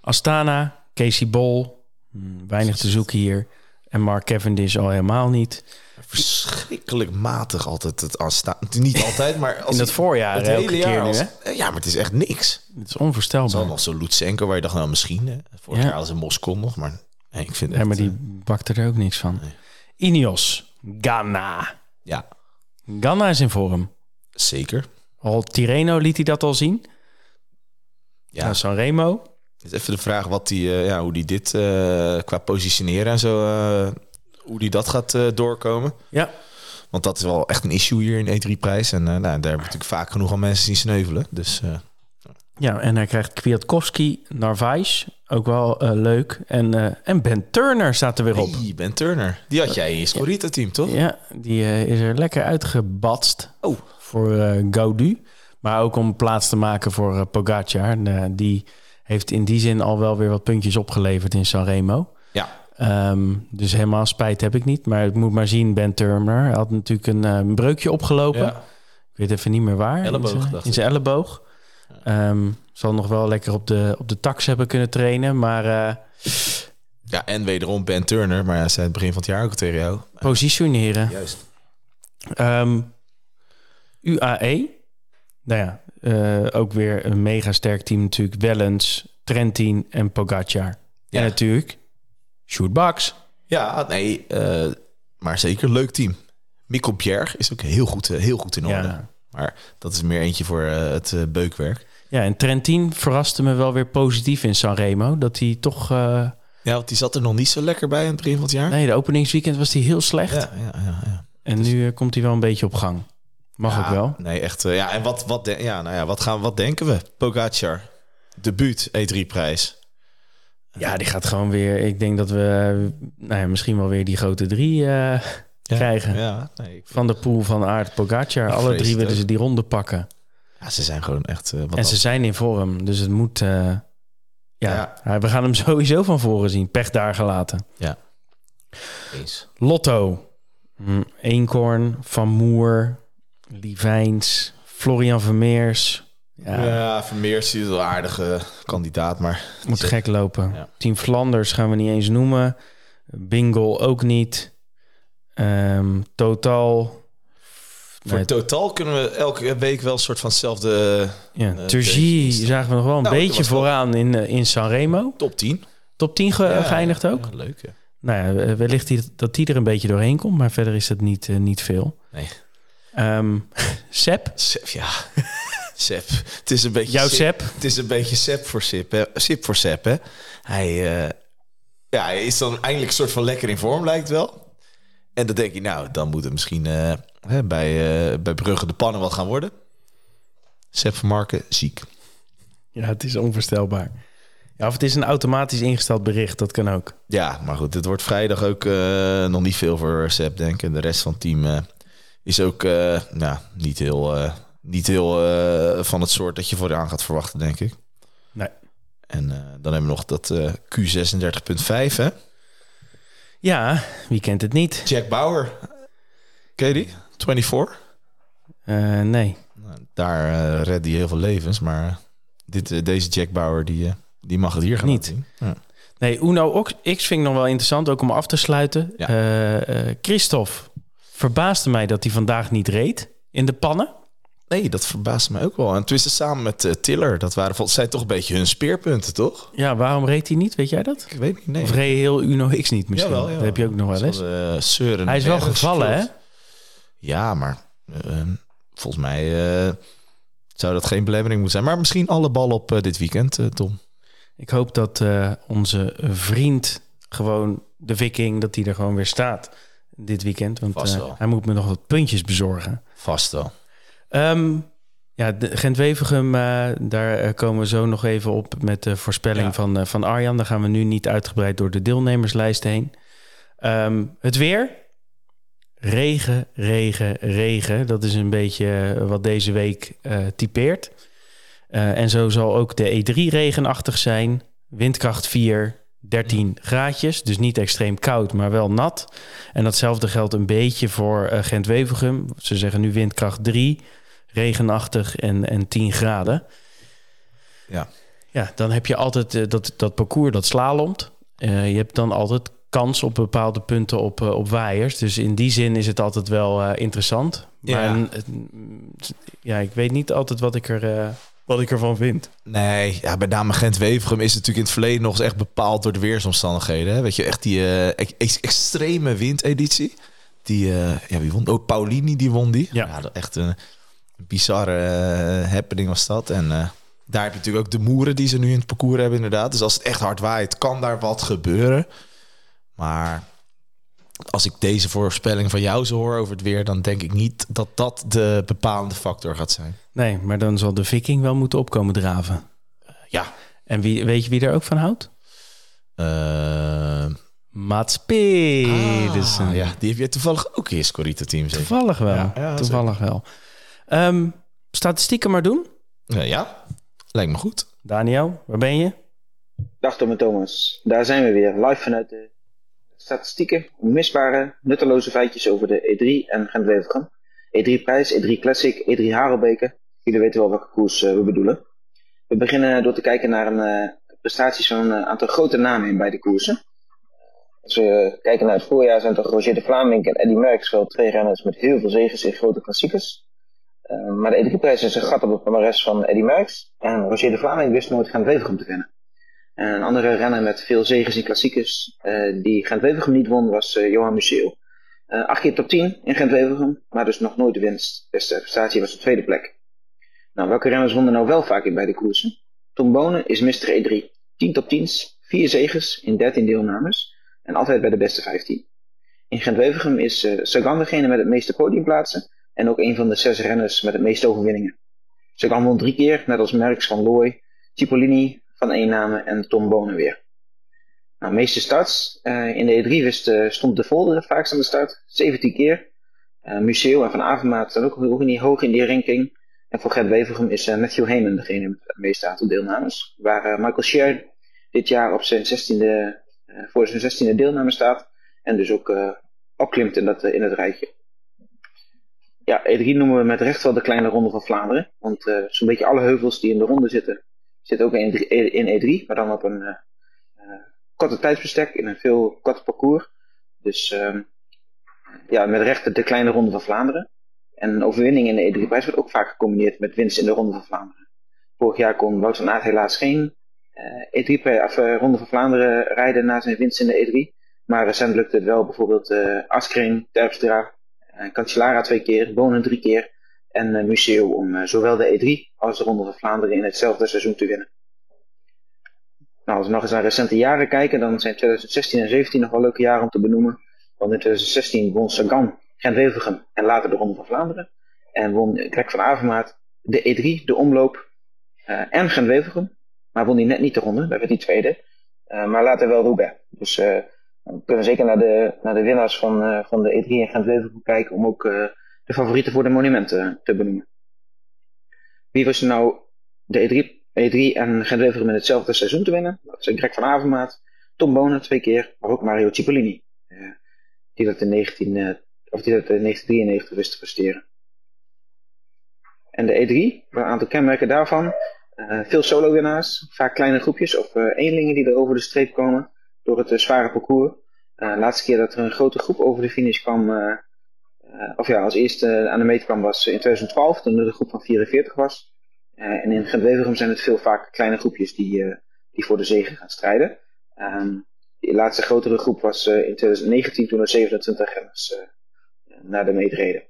Astana, Casey Bol, hmm, weinig te zoeken hier. En Mark Cavendish al helemaal niet. Verschrikkelijk matig altijd het aanstaan. Niet altijd, maar als In het voorjaar, het hele jaar. keer nu, hè? ja, maar het is echt niks. Het is Het is onvoorstelbaar. al nog zo Lutsenko, waar je dacht, nou misschien. Hè. Vorig Ja. jaar als een Moskou nog, maar nee, ik vind Ja, echt, maar die eh, bakte er ook niks van. Nee. Ineos, Ghana. ja, Ghana is in vorm. zeker. Al Tireno liet hij dat al zien. Ja, Nou, Sanremo. Het is even de vraag wat die, eh, ja, hoe die dit eh, qua positioneren en zo, eh, hoe die dat gaat doorkomen. Ja. Want dat is wel echt een issue hier in E3-prijs. En nou, daar hebben we natuurlijk vaak genoeg aan mensen zien sneuvelen. Dus Ja, en hij krijgt Kwiatkowski, Narvaez. Ook wel leuk. En, en Ben Turner staat er weer op. hey, Ben Turner, die had jij in je Scorita-team, toch? Ja, die is er lekker uitgebatst. Oh. Voor Gaudu. Maar ook om plaats te maken voor Pogacar. Eh, die heeft in die zin al wel weer wat puntjes opgeleverd in Sanremo. Ja. Ehm, dus helemaal spijt heb ik niet. Maar ik moet maar zien, Ben Turner Hij had natuurlijk een, eh, een breukje opgelopen. Ja. Ik weet even niet meer waar. Elleboog, in zijn- dacht In zijn elleboog. Ehm, zal nog wel lekker op de, op de tax hebben kunnen trainen. Maar eh, ja, en wederom Ben Turner, maar hij zei het begin van het jaar ook tegen jou. positioneren. Juist. Ehm, UAE. Nou ja, eh, ook weer een mega sterk team natuurlijk. Wellens, Trentin en Pogacar. Ja. En natuurlijk Shootbox. Ja, nee, eh, maar zeker een leuk team. Mikkel Bjerg is ook heel goed, eh, heel goed in orde. Ja. Maar dat is meer eentje voor het beukwerk. ja, en Trentin verraste me wel weer positief in Sanremo. Dat hij toch... Ja, want die zat er nog niet zo lekker bij aan het begin van het jaar. nee, de openingsweekend was hij heel slecht. Ja, ja, ja. ja. En nu eh, komt hij wel een beetje op gang. Mag Ja, ook wel. Nee, echt. eh, ja, en wat, wat, de- ja, nou ja, wat, gaan, wat denken we? Pogacar, debuut E3-prijs. Ja, die gaat gewoon weer... Ik denk dat we nou ja, misschien wel weer die grote drie eh, krijgen. Ja, nee, ik- Van de pool van Aert Pogacar. Ik Alle drie willen ze die ronde pakken. ja, ze zijn gewoon echt... eh, wat en ze zijn in vorm, dus het moet... eh, ja, Ja. we gaan hem sowieso van voren zien. Pech daar gelaten. Eens. Lotto. Hm, Eenkorn, Van Moer, Livijns, Florian Vermeers. Ja, Ja, Vermeers is wel een aardige kandidaat, maar... moet gek lopen. Ja. Team Flanders gaan we niet eens noemen. Bingle ook niet. Ehm, totaal... Voor Nee, totaal kunnen we elke week wel een soort van hetzelfde ja, eh, Turgie zagen we nog wel een Nou, dat beetje vooraan in, eh, in Sanremo. top 10. Top 10 ge- Ja, geëindigd ook. Ja, leuk, ja. Nou ja, wellicht die, dat die er een beetje doorheen komt, maar verder is het niet, eh, niet veel. Nee. Ehm Sep, Sep, ja. Sep. Het is een beetje... jouw. Sep. Het is een beetje Sep voor Sip, hè. Sip voor Sep, hè. Hij, eh, ja, hij is dan eindelijk een soort van lekker in vorm, lijkt wel. En dan denk je, nou, dan moet het misschien eh, hè, bij, eh, bij Brugge de pannen wat gaan worden. Sep van Marken, ziek. Ja, het is onvoorstelbaar. Ja, of het is een automatisch ingesteld bericht, dat kan ook. Ja, maar goed, het wordt vrijdag ook eh, nog niet veel voor Sep, denk ik. En de rest van het team eh, is ook eh, nou, niet heel, eh, niet heel eh, van het soort dat je voor de aan gaat verwachten, denk ik. Nee. En dan hebben we nog dat eh, Q36.5, hè? Ja, wie kent het niet? Jack Bauer. Ken je die? 24. Eh, nee. Nou, daar uh, redt hij heel veel levens, maar dit, uh, deze Jack Bauer die, uh, die mag het hier gaan Niet. Ja. Nee, Uno X vind ik nog wel interessant, ook om af te sluiten. Ja. Christophe verbaasde mij dat hij vandaag niet reed in de pannen. Nee, dat verbaast mij ook wel. En tenminste samen met uh, Tiller, dat waren volgens mij toch een beetje hun speerpunten, toch? Ja, waarom reed hij niet? Weet jij dat? Ik weet niet, nee. Of reed heel Uno X niet misschien? Jawel, jawel. Dat heb je ook nog wel eens. Uh, Hij is wel gevallen, hè? Ja, maar uh, volgens mij zou dat geen belemmering moeten zijn. Maar misschien alle ballen op dit weekend, Tom. Ik hoop dat onze vriend gewoon de Viking, dat hij er gewoon weer staat dit weekend. Want uh, hij moet me nog wat puntjes bezorgen. Vast wel. Um, ja, Gent-Wevergem, uh, daar komen we zo nog even op met de voorspelling ja. van, van Arjan. Daar gaan we nu niet uitgebreid door de deelnemerslijst heen. Um, het weer. Regen, regen, regen. Dat is een beetje eh, wat deze week typeert. En zo zal ook de E3 regenachtig zijn. Windkracht 4, 13 graadjes. Dus niet extreem koud, maar wel nat. En datzelfde geldt een beetje voor uh, Gent-Wevergem. Ze zeggen nu windkracht 3, regenachtig en, en 10 graden. Ja. Ja, dan heb je altijd uh, dat, dat parcours dat slalomt. Uh, je hebt dan altijd kans op bepaalde punten op, op waaiers. Dus in die zin is het altijd wel interessant. Maar Ja. ja. ja, ik weet niet altijd wat ik, er, wat ik ervan vind. Nee, ja, bij name Gent-Wevergem is natuurlijk in het verleden nog eens echt bepaald door de weersomstandigheden. Hè? Weet je, echt die uh, ex extreme windeditie. Die, uh, ja, wie won? Oh, Paulini, die won die. Ja. dat echt een bizarre uh, happening was dat. En daar heb je natuurlijk ook de moeren die ze nu in het parcours hebben inderdaad. Dus als het echt hard waait, kan daar wat gebeuren. Maar als ik deze voorspelling van jou zo hoor over het weer, dan denk ik niet dat dat de bepalende factor gaat zijn. Nee, maar dan zal de Viking wel moeten opkomen draven. Uh, ja. En wie, weet je wie er ook van houdt? Uh, Mats Pedersen. Ah, ja, die heb je toevallig ook in je Scorito team zeker? Toevallig wel. Ja, ja, toevallig wel. Um, statistieken maar doen. Uh, ja, lijkt me goed. Daniel, waar ben je? Dag Tom en Thomas. Daar zijn we weer, live vanuit de statistieken, onmisbare, nutteloze feitjes over de E3 en Gent-Wevelgem. E3-prijs, E3 Classic, E3 Harelbeke. Jullie weten wel welke koers uh, we bedoelen. We beginnen door te kijken naar een uh, prestaties van een aantal grote namen in beide koersen. Als we kijken naar het voorjaar zijn toch Roger de Vlaming en Eddy Merckx wel twee renners met heel veel zegens in grote klassiekers. Uh, maar de E3-prijs is een gat op het palmarès van Eddy Merckx. En Roger de Vlaming wist nooit Gent-Wevelgem te winnen. En een andere renner met veel zegens in klassiekers uh, die Gent-Wevelgem niet won was uh, Johan Museeuw. acht keer top 10 in Gent-Wevelgem, maar dus nog nooit de winst. Beste prestatie was de tweede plek. Nou, welke renners wonnen nou wel vaak in beide koersen? Tom Bonen is Mr. E3. 10 top 10's, 4 zegens in 13 deelnames en altijd bij de beste 15. In Gent-Wevelgem is uh, Sagan degene met het meeste podiumplaatsen en ook een van de zes renners met het meeste overwinningen. Sagan won drie keer, net als Merckx van Looy, Cipollini van Eenname en Tom Bonen weer. Nou, meeste starts. Uh, in de E3 wist, uh, stond de Volder vaakst aan de start, 17 keer. Uh, Museo en Van Avermaat staan ook, ook hoog in die ranking. En voor Gent-Wevelgem is Matthew Heyman degene met het meeste aantal deelnames. Waar Michael Scher dit jaar op zijn 16e, voor zijn 16e deelname staat. En dus ook opklimt in, dat, in het rijtje ja, E3 noemen we met recht wel de kleine ronde van Vlaanderen. Want zo'n beetje alle heuvels die in de ronde zitten, zitten ook in, in E3, maar dan op een uh, korte tijdsbestek, in een veel korter parcours. Dus ehm, ja, met recht de kleine ronde van Vlaanderen. En een overwinning in de E3-prijs wordt ook vaak gecombineerd met winst in de ronde van Vlaanderen. Vorig jaar kon Wout van Aert helaas geen E3 of, ronde van Vlaanderen rijden na zijn winst in de E3. Maar recent lukte het wel bijvoorbeeld uh, Askring, Terpstra, uh, Cancellara twee keer, Bonen drie keer en uh, Museo om uh, zowel de E3 als de Ronde van Vlaanderen in hetzelfde seizoen te winnen. Nou, als we nog eens naar recente jaren kijken, dan zijn 2016 en 2017 nog wel leuke jaren om te benoemen. Want in 2016 won Sagan Gent-Wevelgem en later de Ronde van Vlaanderen. En won Greg van Avermaat de E3, de omloop en Gent-Wevelgem. Maar won hij net niet de ronde, daar werd hij tweede. maar later wel Roubaix. Dus we kunnen zeker naar de, naar de winnaars van, van de E3 en Gent-Wevelgem kijken om ook de favorieten voor de monumenten te benoemen. Wie was nou de E3, E3 en Gent-Wevelgem in hetzelfde seizoen te winnen? Dat zijn Greg van Avermaat, Tom Bonen twee keer, maar ook Mario Cipollini. Uh, die dat in, 19, of die dat in 1993 wist te presteren. En de E3, een aantal kenmerken daarvan. veel solo-winnaars, vaak kleine groepjes of eenlingen die er over de streep komen door het uh, zware parcours. Uh, laatste keer dat er een grote groep over de finish kwam, uh, of ja, als eerste aan de meet kwam was in 2012, toen er een groep van 44 was. en in gent zijn het veel vaker kleine groepjes die, die voor de zegen gaan strijden. Um, de laatste grotere groep was in 2019 toen er 27 renners naar de meet reden.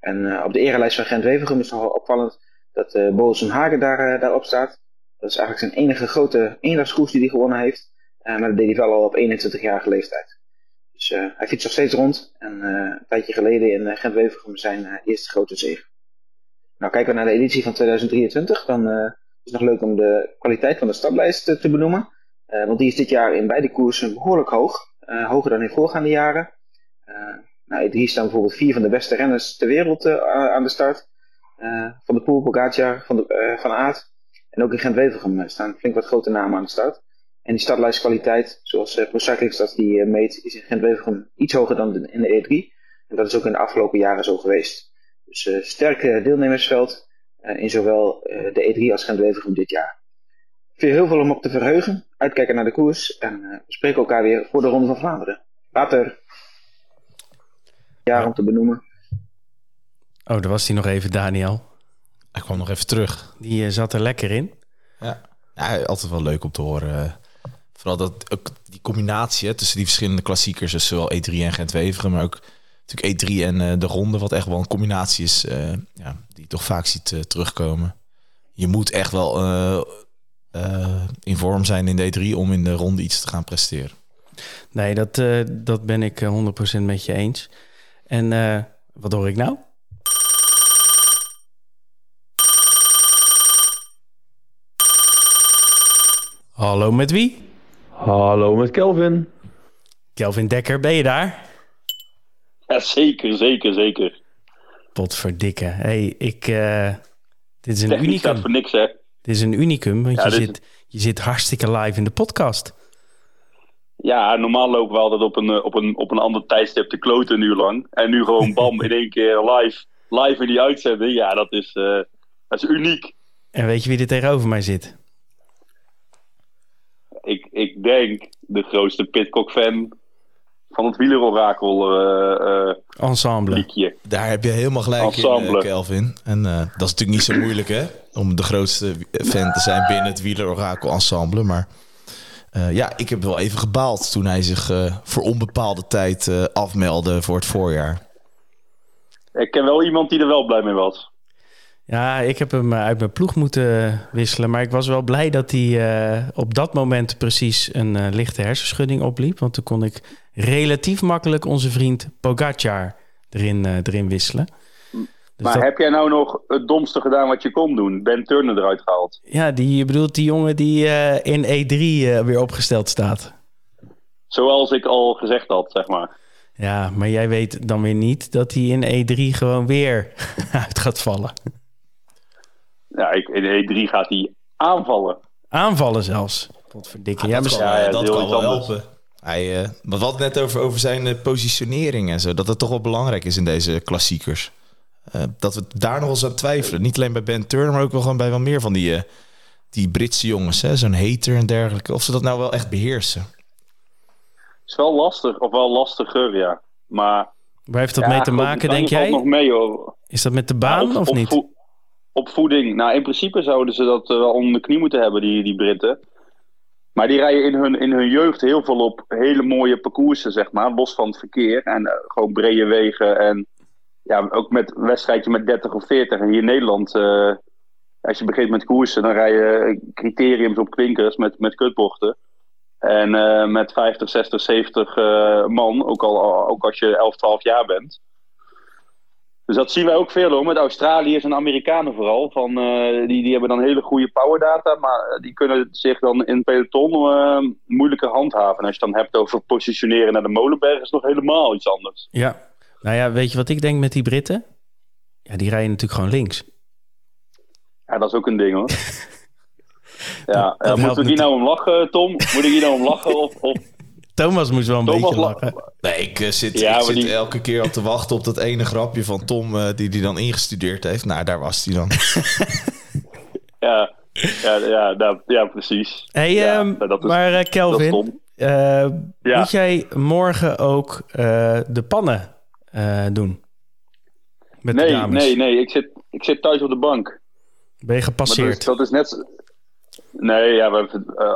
En op de erelijst van Gent-Wevelgem is nogal opvallend dat uh, Hagen daar, daarop staat. Dat is eigenlijk zijn enige grote eendagskoers die hij gewonnen heeft. Maar dat deed hij wel al op 21-jarige leeftijd. Dus uh, hij fietst nog steeds rond. En uh, een tijdje geleden in uh, Gent-Wevelgem zijn eerste grote zege. Nou, kijken we naar de editie van 2023. Dan is het nog leuk om de kwaliteit van de startlijst te, benoemen. want die is dit jaar in beide koersen behoorlijk hoog. hoger dan in voorgaande jaren. nou, hier staan bijvoorbeeld vier van de beste renners ter wereld aan de start. van de Poel, Pogacar, van, de, van. En ook in Gent-Wevelgem staan flink wat grote namen aan de start. En die startlijstkwaliteit, zoals uh, ProCyclingStats die uh, meet, is in Gent-Wevelgem iets hoger dan in de E3. En dat is ook in de afgelopen jaren zo geweest. Dus uh, sterke deelnemersveld in zowel de E3 als Gent-Wevelgem dit jaar. Veel heel veel om op te verheugen. Uitkijken naar de koers. En we spreken elkaar weer voor de Ronde van Vlaanderen. Later. Jaar om te benoemen. Oh, daar was hij nog even, Daniel. Hij kwam nog even terug. Die zat er lekker in. Ja. ja, altijd wel leuk om te horen Vooral dat ook die combinatie tussen die verschillende klassiekers, dus zowel E3 en Gent-Wevelgem, maar ook natuurlijk E3 en uh, de ronde, wat echt wel een combinatie is, uh, ja, die je toch vaak ziet uh, terugkomen. Je moet echt wel in vorm zijn in de E3 om in de ronde iets te gaan presteren. Nee, dat, dat ben ik 100% met je eens. En wat hoor ik nou? Hallo, met wie? Hallo met Kelvin. Kelvin Dekker, ben je daar? Ja, zeker, zeker, zeker. Potverdikke. hey, ik... Uh, dit is een Technisch unicum. voor niks, hè? Dit is een unicum, want ja, je, zit, je zit hartstikke live in de podcast. Ja, normaal lopen we altijd op een, eh, op een, op een ander tijdstip te kloten een uur lang. En nu gewoon bam, in één keer live, live in die uitzending. Ja, dat is, uh, dat is uniek. En weet je wie er tegenover mij zit? Denk de grootste Pitcock-fan van het wielerorakel eh, eh, Ensemble. liedje. Daar heb je helemaal gelijk Ensemble. in, eh, Kelvin. En eh, dat is natuurlijk niet zo moeilijk, hè? Om de grootste fan te zijn binnen het wielerorakel ensemble. Maar eh, ja, ik heb wel even gebaald toen hij zich eh, voor onbepaalde tijd eh, afmeldde voor het voorjaar. Ik ken wel iemand die er wel blij mee was. Ja, ik heb hem eh, uit mijn ploeg moeten wisselen. Maar ik was wel blij dat hij eh, op dat moment precies een eh, lichte hersenschudding opliep. Want toen kon ik relatief makkelijk onze vriend Pogacar erin, erin wisselen. Dus maar dat- heb jij nou nog het domste gedaan wat je kon doen? Ben Turner eruit gehaald? Ja, die, je bedoelt die jongen die in E3 eh, weer opgesteld staat. Zoals ik al gezegd had, zeg maar. Ja, maar jij weet dan weer niet dat hij in E3 gewoon weer uit gaat vallen. Ja, ik, in E3 gaat hij aanvallen. Aanvallen zelfs. Potverdikke. Ja, dat kan, ja, dat kan wel helpen. Hij, eh, wat we hadden het net over, over zijn eh, positionering en zo. Dat het toch wel belangrijk is in deze klassiekers. Eh, dat we daar nog eens aan twijfelen. Niet alleen bij Ben Turner, maar ook wel gewoon bij wel meer van die, eh, die Britse jongens. hè. Zo'n hater en dergelijke. Of ze dat nou wel echt beheersen. is wel lastig, of wel lastiger, ja. Maar Waar heeft dat ja, mee te maken, denk jij? nog mee, hoor. Is dat met de baan Ja, of niet? Voe- Opvoeding. Nou, in principe zouden ze dat eh, wel onder de knie moeten hebben, die, die Britten. Maar die rijden in hun, in hun jeugd heel veel op hele mooie parcoursen, zeg maar. Los van het verkeer. En eh, gewoon brede wegen. En ja, ook met een wedstrijdje met 30 of 40. En hier in Nederland, eh, als je begint met koersen, dan rij je criteriums op klinkers met, met kutbochten. En met 50, 60, 70 eh, man, ook, al, ook als je 11, 12 jaar bent. Dus dat zien wij ook veel hoor, met Australiërs en Amerikanen vooral. Van, eh, die, die hebben dan hele goede powerdata, maar eh, die kunnen zich dan in peloton eh, moeilijker handhaven. En als je het dan hebt over positioneren naar de molenberg, is nog helemaal iets anders. Ja. Nou ja, weet je wat ik denk met die Britten? Ja, die rijden natuurlijk gewoon links. Ja, dat is ook een ding hoor. Ja, dat moeten we hier nou om lachen, Tom? Moet ik hier nou om lachen? Of, of... Thomas moest wel een Thomas beetje la- lachen. Nee, ik eh, zit, Ja, ik zit die- elke keer op te wachten op dat ene grapje van Tom... eh, die die dan ingestudeerd heeft. Nou, daar was hij dan. Ja, ja, ja, nou, ja precies. Hey, Ja, ehm, dat is- maar eh, is Kelvin, eh, Ja. moet jij morgen ook eh, de pannen eh, doen? Met de Nee, dames. nee, nee. Ik zit, ik zit thuis op de bank. Ben je dat gepasseerd? is, dat is net... Nee, ja, wij,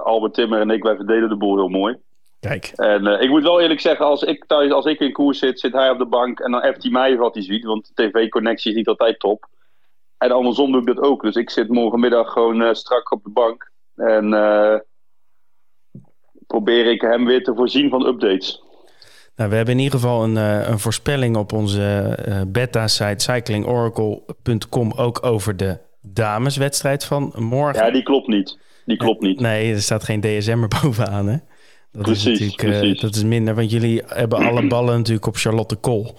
Albert Timmer en ik, wij verdelen de boel heel mooi. Kijk, En eh, ik moet wel eerlijk zeggen, als ik thuis, als ik in koers zit, zit hij op de bank en dan appt hij mij wat hij ziet, want de tv-connectie is niet altijd top. En andersom doe ik dat ook. Dus ik zit morgenmiddag gewoon eh, strak op de bank en eh, probeer ik hem weer te voorzien van updates. nou, we hebben in ieder geval een, een voorspelling op onze beta-site cyclingoracle.com ook over de dameswedstrijd van morgen. Ja, die klopt niet. Die klopt niet. Nee, er staat geen DSM er bovenaan, hè? Dat Precies, is eh, dat is minder, want jullie hebben alle ballen natuurlijk op Charlotte Kool.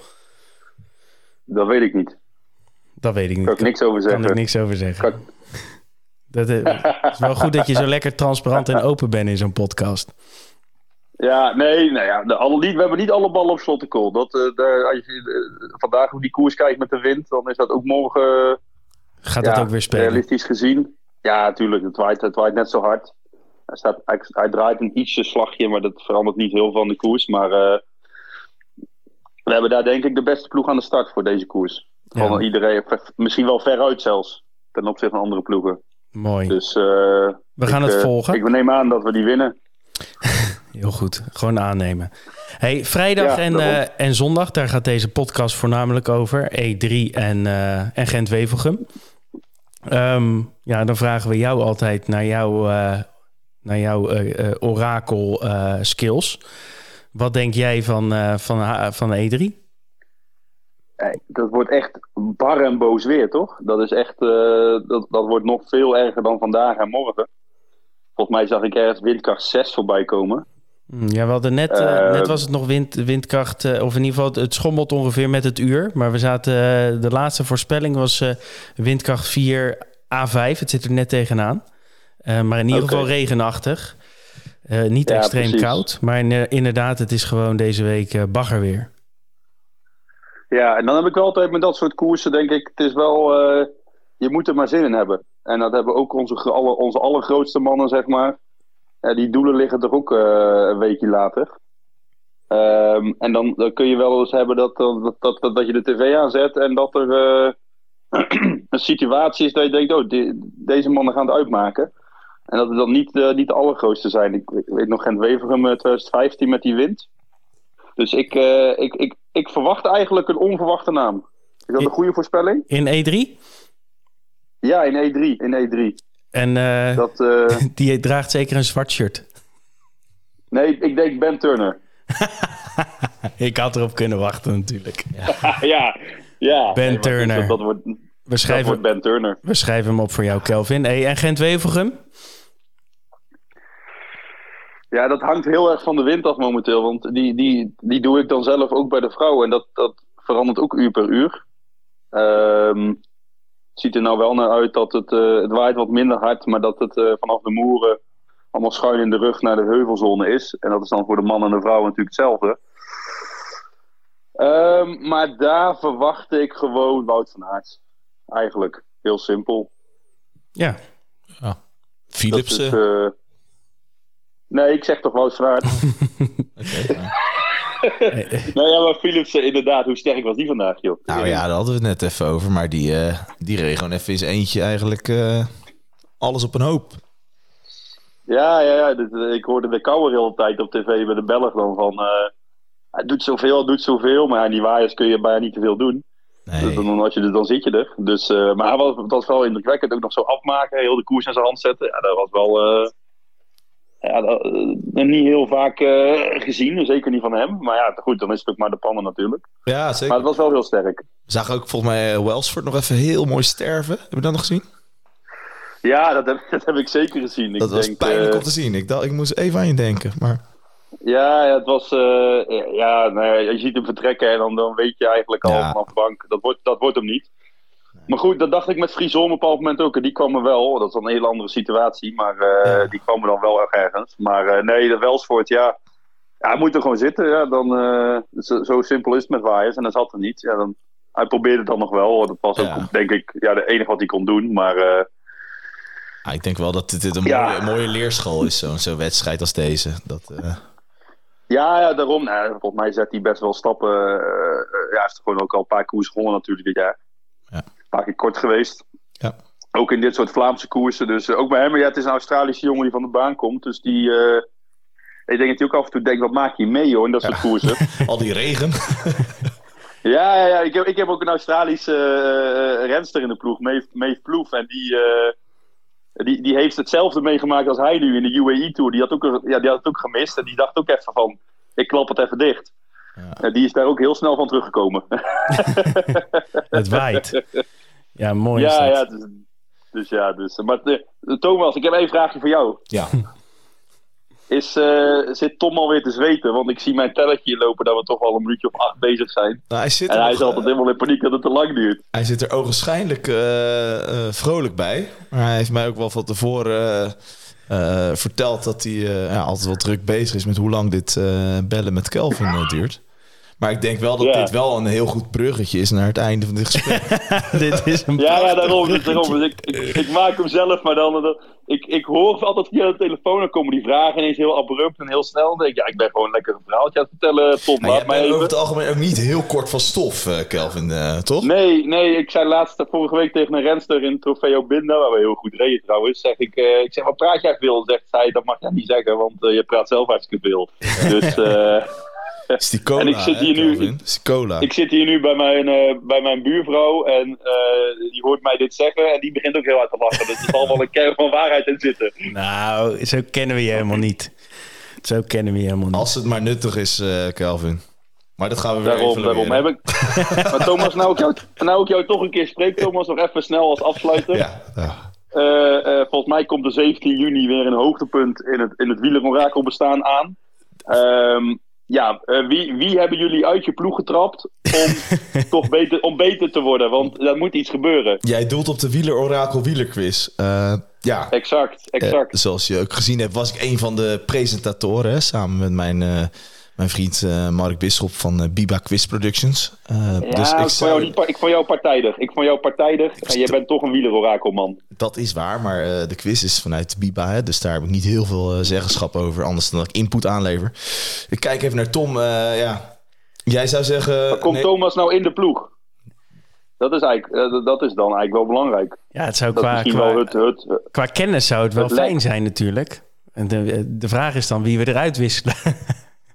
Dat weet ik niet. Dat weet ik niet. Daar kan ik niks over Kan ik zeggen. niks over zeggen. Kan- Dat is, het is wel goed dat je zo lekker transparant en open bent in zo'n podcast. Ja, nee, nou ja, de, alle, niet, we hebben niet alle ballen op slot te kool. Dat, eh, daar, als je eh, vandaag op die koers kijkt met de wind, dan is dat ook morgen eh, Gaat ja, dat ook weer spelen? realistisch gezien. Ja, natuurlijk. Het waait, het waait net zo hard. Hij, staat, hij, hij draait een ietsje slagje, maar dat verandert niet heel veel van de koers. Maar eh, we hebben daar denk ik de beste ploeg aan de start voor deze koers. Ja. Van iedereen, misschien wel veruit zelfs, ten opzichte van andere ploegen. Mooi. Dus eh, we gaan ik, het eh, volgen. Ik neem aan dat we die winnen. Heel goed. Gewoon aannemen. Hey, vrijdag Ja, en, en zondag, daar gaat deze podcast voornamelijk over. E3 en, en Gent-Wevelgem. Ehm, ja, dan vragen we jou altijd naar jouw, naar jouw eh, eh, orakel eh, skills. Wat denk jij van, van, van E3? Eh, Dat wordt echt bar en boos weer, toch? Dat is echt, dat, dat wordt nog veel erger dan vandaag en morgen. Volgens mij zag ik ergens windkracht 6 voorbij komen. Hm, Ja, we hadden net, net was het nog wind, windkracht, of in ieder geval het, schommelt ongeveer met het uur. Maar we zaten, de laatste voorspelling was windkracht 4 A5. Het zit er net tegenaan. Eh, maar in ieder geval regenachtig. Eh, niet Ja, extreem precies. koud. Maar in- inderdaad, het is gewoon deze week eh, bagger weer. Ja, en dan heb ik wel altijd met dat soort koersen, denk ik, het is wel, eh, je moet er maar zin in hebben. En dat hebben ook onze, alle, onze allergrootste mannen, zeg maar. Ja, die doelen liggen er ook eh, een weekje later. Ehm, en dan, dan kun je wel eens hebben dat, dat, dat, dat, dat je de tv aanzet en dat er eh, een situatie is dat je denkt, oh, die- deze mannen gaan het uitmaken. En dat het dan niet, eh, niet de allergrootste zijn. Ik, ik weet nog Gent-Wevergem eh, 2015 met die wind. Dus ik, eh, ik, ik, ik verwacht eigenlijk een onverwachte naam. Is dat een goede voorspelling? In E3? Ja, in E3. In E3. En eh, Dat, eh, die draagt zeker een zwart shirt. nee, ik denk Ben Turner. Ik had erop kunnen wachten natuurlijk. ja, ja. Ben Nee, Turner. Dat, dat, wordt, We dat schrijven, wordt Ben Turner. we schrijven hem op voor jou, Kelvin. Hey, en Gent-Wevelgem? Ja, dat hangt heel erg van de wind af momenteel. Want die, die, die doe ik dan zelf ook bij de vrouwen. En dat, dat verandert ook uur per uur. Ehm, het ziet er nou wel naar uit dat het, eh, het waait wat minder hard. Maar dat het eh, vanaf de moeren allemaal schuin in de rug naar de heuvelzone is. En dat is dan voor de man en de vrouw natuurlijk hetzelfde. Ehm, maar daar verwachtte ik gewoon Wout van Aert. Eigenlijk. Heel simpel. Ja, Dat Philipsen. is, Nee, ik zeg toch Wout van Aert. nou ja, maar Philipsen, inderdaad, hoe sterk was die vandaag, joh? Nou ja, daar hadden we het net even over. Maar die, eh, die reed gewoon even in zijn eentje eigenlijk eh, alles op een hoop. Ja, ja, ja. dit, eh, ik hoorde de koude de hele tijd op tv bij de Belg dan van... eh, hij doet zoveel, hij doet zoveel, maar aan die waaiers kun je bijna niet te veel doen. Dus Nee. dan, als je er, dan zit je er. Dus, eh, maar hij was, het was wel indrukwekkend, ook nog zo afmaken, heel de koers in zijn hand zetten. Ja, dat was wel... ja, dat, eh, niet heel vaak eh, gezien, zeker niet van hem. Maar ja, goed, dan is het ook maar de pannen natuurlijk. Ja, zeker. Maar het was wel heel sterk. Zagen ook volgens mij eh, Welsford nog even heel mooi sterven. Heb je dat nog gezien? Ja, dat heb, dat heb ik zeker gezien. Dat ik was denk, pijnlijk om te zien. Ik, dacht, ik moest even aan je denken. Maar Ja, ja, het was. ja, nou ja, je ziet hem vertrekken en dan, dan weet je eigenlijk al vanaf de bank. Dat wordt, dat wordt hem niet. Maar goed, dat dacht ik met Frison op een bepaald moment ook. En die kwam er wel. Dat is dan een hele andere situatie. Maar eh, Ja. die kwam er dan wel erg ergens. Maar eh, nee, de Welsvoort, ja. ja. Hij moet er gewoon zitten. Ja, dan, eh, zo, zo simpel is het met waaiers. En dat zat er niet. Ja, dan, hij probeerde het dan nog wel. Dat was Ja. ook, denk ik, ja, de enige wat hij kon doen. Maar ah, ik denk wel dat dit, een Ja. mooie, een mooie leerschool is. Zo'n wedstrijd als deze. Dat, Ja, ja, daarom. Nou, volgens mij zet hij best wel stappen. ja, hij heeft gewoon ook al een paar koers gewonnen natuurlijk dit jaar. Ja. Paar keer kort geweest. Ja. Ook in dit soort Vlaamse koersen. Dus eh, ook bij hem. Maar ja, het is een Australische jongen die van de baan komt. Dus die... eh, ik denk dat hij ook af en toe denkt, wat maak je mee hoor, in dat soort koersen. al die regen. Ja, ja, ja. Ik, heb, ik heb ook een Australische eh, renster in de ploeg, Maeve, Maeve Ploef. En die, die, die heeft hetzelfde meegemaakt als hij nu in de UAE Tour. Die had, ook, ja, die had het ook gemist. En die dacht ook even van, ik klap het even dicht. Ja. En die is daar ook heel snel van teruggekomen. het waait. Ja, mooi is ja, dat. ja. Dus, dus ja, dus. Maar eh, Thomas, ik heb één vraagje voor jou. Ja. Is, eh, zit Tom alweer te zweten? Want ik zie mijn telletje hier lopen dat we toch al een minuutje of acht bezig zijn. Nou, hij, zit En er hij nog, is altijd eh, helemaal in paniek dat het te lang duurt. hij zit er ogenschijnlijk eh, eh, vrolijk bij. Maar hij heeft mij ook wel van tevoren eh, eh, verteld dat hij eh, ja, altijd wel druk bezig is met hoe lang dit eh, bellen met Kelvin eh, duurt. Maar ik denk wel dat Ja. dit wel een heel goed bruggetje is naar het einde van dit gesprek. Dit is een Ja, ja, prachtig daarom. Dus, daarom. Dus ik, ik, ik maak hem zelf, maar dan... dan- ik, ik hoor altijd via de telefoon, dan komen die vragen ineens heel abrupt en heel snel. Dan denk ik, ja, ik ben gewoon lekker een verhaaltje aan het vertellen. Tom, Maar laat bent over even. het algemeen ook niet heel kort van stof, eh, Kelvin, eh, toch? Nee, nee, ik zei laatst vorige week tegen een renster in Trofeo Binda, waar we heel goed reden trouwens. Zeg ik, eh, ik zeg, wat praat jij veel? Zegt zij, dat mag jij niet zeggen, want eh, je praat zelf hartstikke veel. Dus eh, Is die cola, En ik zit hè, hier nu- Kelvin? Is die cola. ik zit hier nu bij mijn, eh, bij mijn buurvrouw en eh, die hoort mij dit zeggen en die begint ook heel hard te lachen. Dus er zal wel een kern van waarheid in zitten. Nou, zo kennen we je helemaal niet. Zo kennen we je helemaal niet. Als het maar nuttig is, eh, Kelvin. Maar dat gaan we weer Daarom, daarom heb ik. Maar Thomas, nou ik, jou, nou ik jou toch een keer spreek, Thomas, nog even snel als afsluiter. Ja, ja. Volgens mij komt de 17 juni weer een hoogtepunt in het, in het wielerorakel bestaan aan. Ehm, ja, eh, wie, wie hebben jullie uit je ploeg getrapt om toch beter, om beter te worden? Want er moet iets gebeuren. Jij doelt op de wielerorakel wielerquiz. Eh, ja, Exact, eh, exact. zoals je ook gezien hebt, was ik een van de presentatoren. hè, samen met mijn, eh, mijn vriend eh, Mark Bisschop van eh, Biba Quiz Productions. Eh, Ja, dus ik, ik vond zou, jou ik vond jou partijdig. Ik vond jou partijdig. En jij bent toch een wielerorakel, man. dat is waar, maar eh, de quiz is vanuit Biba, hè, dus daar heb ik niet heel veel zeggenschap over, anders dan dat ik input aanlever. Ik kijk even naar Tom. eh, ja. Jij zou zeggen... Komt nee, Thomas nou in de ploeg? Dat is, eigenlijk, dat- is dan eigenlijk wel belangrijk. Ja, het zou Dat qua, qua, het... het qua kennis zou het wel het fijn lijkt- zijn natuurlijk. En de, de vraag is dan wie we eruit wisselen.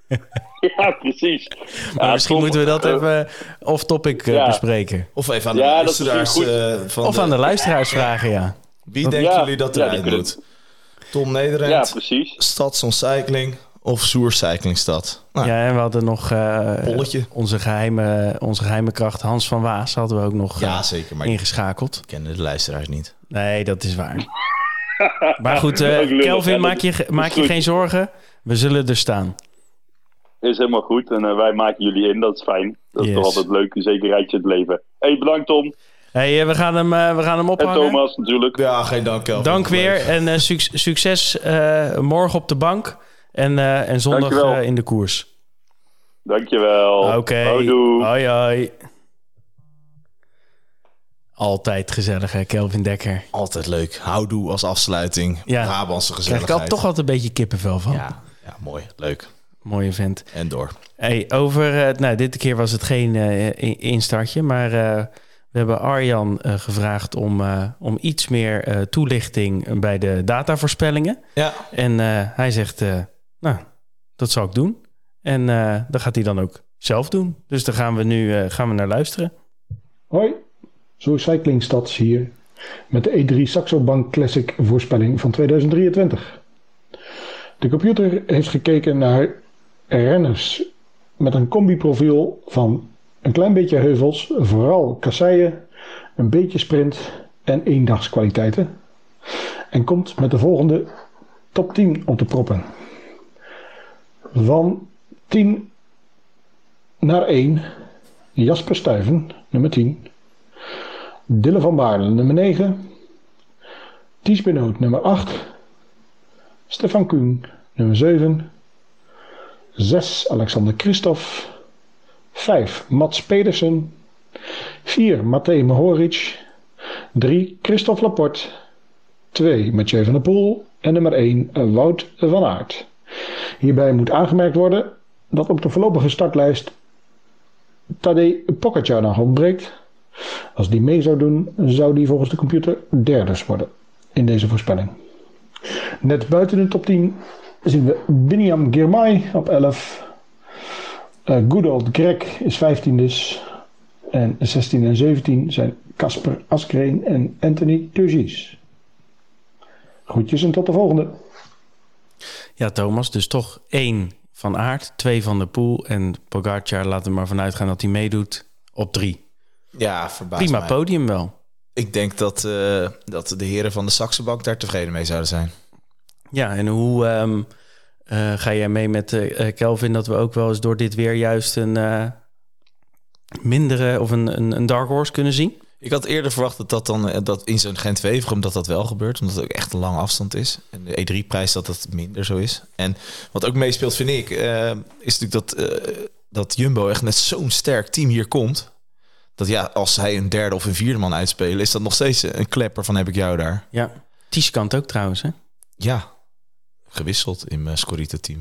ja, precies. Maar Ja, misschien Tom, moeten we dat eh, even off-topic eh, ja. bespreken. Of even aan de Ja, dat is luisteraars eh, van Of aan de luisteraars vragen, ja. Wie denken Ja, jullie dat eruit kunnen- moet? Tom Nederend, Ja, precies. Stadsoncycling of Soercyclingstad? Nou, Ja, en we hadden nog eh, onze, geheime, onze geheime kracht Hans van Waas hadden we ook nog ja, eh, zeker, maar ik ingeschakeld. ken de luisteraars niet. Nee, dat is waar. Maar goed, eh, Kelvin, maak je, maak je geen zorgen. We zullen er staan. Is helemaal goed. En eh, wij maken jullie in. Dat is fijn. Dat is toch altijd leuk. Een zekerheidje in het leven. hey, bedankt Tom. Hey, eh, we, gaan hem, eh, we gaan hem En ophangen. Thomas natuurlijk. Ja, geen dank, Kelvin. Dank weer en eh, suc- succes eh, morgen op de bank. En, eh, en zondag in de koers. Dankjewel. Oké. Houdoe. Hoi, hoi. Altijd gezellig, hè, Kelvin Dekker. Altijd leuk. Houdoe als afsluiting. Ja. Brabantse Krijg ik al, gezelligheid. toch altijd een beetje kippenvel van. Ja, ja, mooi. Leuk. Mooie vent. En door. Hey, over, eh, nou, dit keer was het geen eh, in- instartje, maar eh, we hebben Arjan eh, gevraagd om, eh, om iets meer eh, toelichting bij de datavoorspellingen. Ja. En eh, hij zegt, eh, nou, dat zal ik doen. En eh dat gaat hij dan ook zelf doen. Dus daar gaan we nu eh, gaan we naar luisteren. Hoi, zo Cyclingstads hier met de E3 Saxo Bank Classic voorspelling van 2023. De computer heeft gekeken naar renners met een combi-profiel van een klein beetje heuvels, vooral kasseien, een beetje sprint en eendagskwaliteiten. En komt met de volgende top 10 op de proppen. Van 10 naar 1 Jasper Stuyven, nummer 10. Dille van Baarle, nummer 9. Ties Benoot, nummer 8. Stefan Kuhn, nummer 7. 6. Alexander Christophe. 5. Mats Pedersen. 4. Matej Mohoric. 3. Christophe Laporte. 2. Mathieu van der Poel. En nummer 1. Wout van Aert. Hierbij moet aangemerkt worden dat op de voorlopige startlijst Tadej Pogacar nog ontbreekt. Als die mee zou doen, zou die volgens de computer derde worden in deze voorspelling. Net buiten de top 10 zien we Biniam Girmay op 11. Uh, good old Greg is 15 dus. En 16 en 17 zijn Casper Askreen en Anthony Turgis. Groetjes en tot de volgende. Ja, Thomas, dus toch één van Aert, twee van de Poel en Pogacar laten we maar vanuit gaan dat hij meedoet op drie. Ja, verbaasd Prima mij. podium wel. Ik denk dat, eh, dat de heren van de Saxenbank daar tevreden mee zouden zijn. Ja, en hoe ehm, eh, ga jij mee met eh, eh, Kelvin dat we ook wel eens door dit weer juist een mindere of een, een, een dark horse kunnen zien? Ik had eerder verwacht dat dat dan dat in zo'n Gent-Weverum dat dat wel gebeurt, omdat het ook echt een lange afstand is. En de E3-prijs dat dat minder zo is. En wat ook meespeelt, vind ik, is natuurlijk dat, dat Jumbo echt met zo'n sterk team hier komt. Dat ja, als hij een derde of een vierde man uitspelen, is dat nog steeds een klepper van heb ik jou daar. Ja, Ties kan het ook trouwens, hè? Ja, gewisseld in mijn Scorito-team.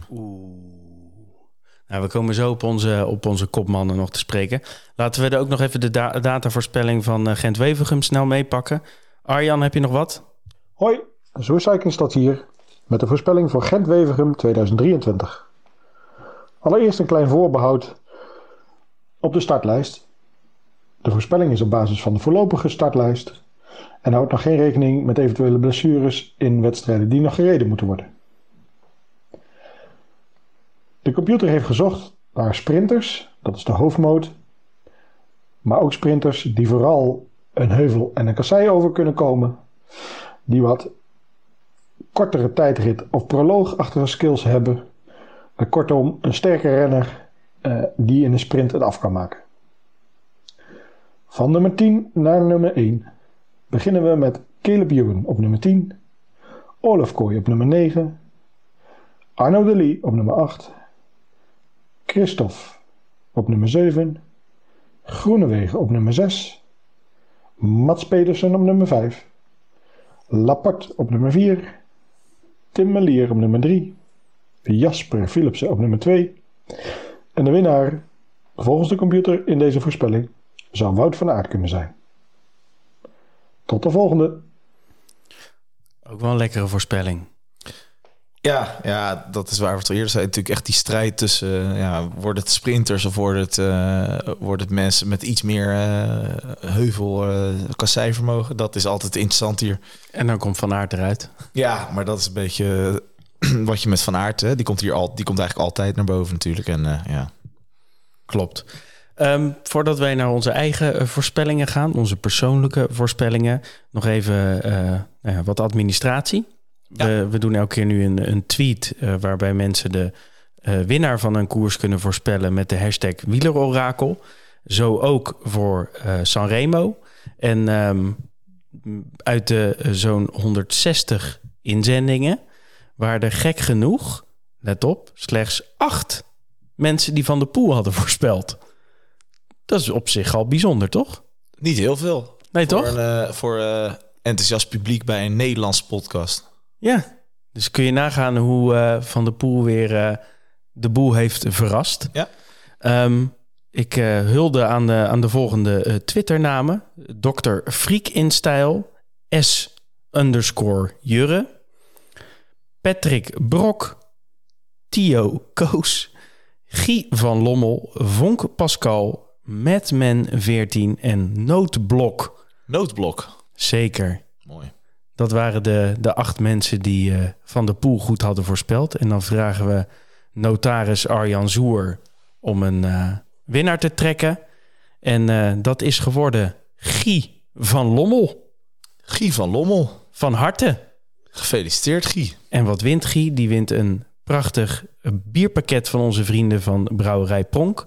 Nou, we komen zo op onze, op onze kopmannen nog te spreken. Laten we er ook nog even de da- datavoorspelling van eh, Gent-Wevergem snel meepakken. Arjan, heb je nog wat? Hoi, zo Cyclingstad hier met de voorspelling voor Gent-Wevergem 2023. Allereerst een klein voorbehoud op de startlijst. De voorspelling is op basis van de voorlopige startlijst en houdt nog geen rekening met eventuele blessures in wedstrijden die nog gereden moeten worden. De computer heeft gezocht naar sprinters, dat is de hoofdmoot, maar ook sprinters die vooral een heuvel en een kassei over kunnen komen, die wat kortere tijdrit of proloogachtige skills hebben. Eh, Kortom, een sterke renner eh, die in een sprint het af kan maken. Van nummer 10 naar nummer 1 beginnen we met Caleb Ewan op nummer 10, Olaf Kooi op nummer 9, Arno de Lee op nummer 8, Christophe op nummer 7. Groenewegen op nummer 6. Mats Pedersen op nummer 5. Laporte op nummer 4. Tim Melier op nummer 3. Jasper Philipsen op nummer 2. En de winnaar, volgens de computer in deze voorspelling, zou Wout van Aert kunnen zijn. Tot de volgende. Ook wel een lekkere voorspelling. Ja, ja, dat is waar we het al eerder zeiden. Natuurlijk echt die strijd tussen, eh, ja, wordt het sprinters of wordt het, eh, wordt het mensen met iets meer eh, heuvel uh, kasseivermogen. Dat is altijd interessant hier. En dan komt Van Aert eruit. Ja, maar dat is een beetje wat je met Van Aert, hè, die komt hier al, die komt eigenlijk altijd naar boven natuurlijk. En ja. Klopt. Um, voordat wij naar onze eigen voorspellingen gaan, onze persoonlijke voorspellingen, nog even nou wat administratie. Ja. We, we, doen elke keer nu een, een tweet uh, waarbij mensen de uh, winnaar van een koers kunnen voorspellen met de hashtag wielerorakel. Zo ook voor uh, Sanremo. En um, uit de zo'n 160 inzendingen waren er gek genoeg, let op, slechts acht mensen die van de pool hadden voorspeld. Dat is op zich al bijzonder, toch? Niet heel veel. Nee, voor toch? Een, voor enthousiast publiek bij een Nederlands podcast. Ja, dus kun je nagaan hoe uh, Van der Poel weer uh, de boel heeft verrast. Ja. Um, ik uh, hulde aan de, aan de volgende Twitter-namen. Dr. Freak in stijl, S underscore Jurre, Patrick Brok, Tio Koos, Guy van Lommel, Vonk Pascal, Madman 14 en Noodblok. Noodblok. Zeker. Mooi. Dat waren de, de acht mensen die uh, Van de Poel goed hadden voorspeld. En dan vragen we notaris Arjan Zoer om een uh, winnaar te trekken. En uh, dat is geworden Guy van Lommel. Guy van Lommel. Van harte. Gefeliciteerd Guy. En wat wint Guy? Die wint een prachtig bierpakket van onze vrienden van Brouwerij Pronk.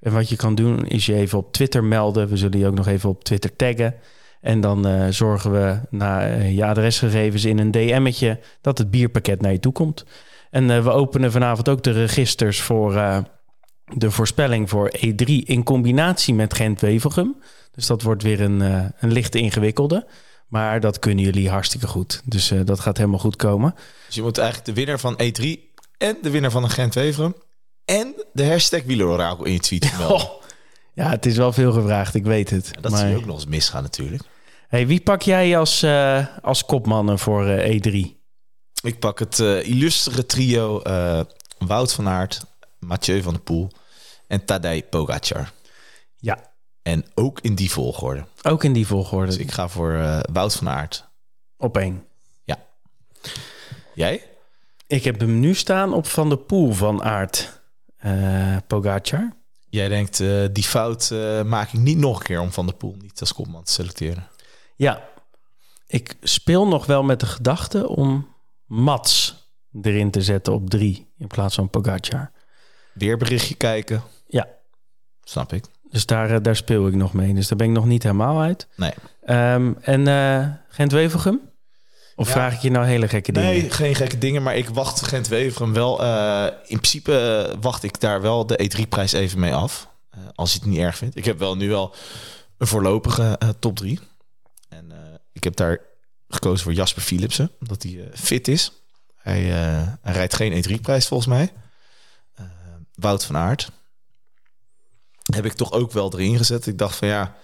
En wat je kan doen is je even op Twitter melden. We zullen je ook nog even op Twitter taggen. En dan uh, zorgen we na uh, je adresgegevens in een DM'tje dat het bierpakket naar je toe komt. En uh, we openen vanavond ook de registers voor de voorspelling voor E3 in combinatie met Gent-Wevelgem. Dus dat wordt weer een, een lichte ingewikkelde. Maar dat kunnen jullie hartstikke goed. Dus dat gaat helemaal goed komen. Dus je moet eigenlijk de winnaar van E3 en de winnaar van een Gent-Wevelgem en de hashtag wielerorakel in je tweet melden. Oh. Ja, het is wel veel gevraagd, ik weet het. Dat maar... zie je ook nog eens misgaan natuurlijk. Hey, wie pak jij als, uh, als kopmannen voor uh, E3? Ik pak het uh, illustere trio Wout van Aert, Mathieu van der Poel en Tadej Pogacar. Ja. En ook in die volgorde. Ook in die volgorde. Dus ik ga voor Wout van Aert. Op één. Ja. Jij? Ik heb hem nu staan op Van der Poel van Aert. Pogacar. Jij denkt, die fout maak ik niet nog een keer om Van der Poel niet als kopman te selecteren. Ja, ik speel nog wel met de gedachte om Mats erin te zetten op drie in plaats van Pogacar. Weerberichtje kijken. Ja. Snap ik. Dus daar, daar speel ik nog mee. Dus daar ben ik nog niet helemaal uit. Nee. Um, en uh, Gent-Wevelgem? Of ja. vraag ik je nou hele gekke dingen? Nee, geen gekke dingen. Maar ik wacht Gent-Wevelgem wel. Uh, in principe uh, wacht ik daar wel de E3-prijs even mee af. als je het niet erg vindt. Ik heb wel nu wel een voorlopige top 3. Ik heb daar gekozen voor Jasper Philipsen, omdat hij uh, fit is. Hij, hij, rijdt geen E3-prijs volgens mij. Wout van Aert. Heb ik toch ook wel erin gezet. Ik dacht van ja,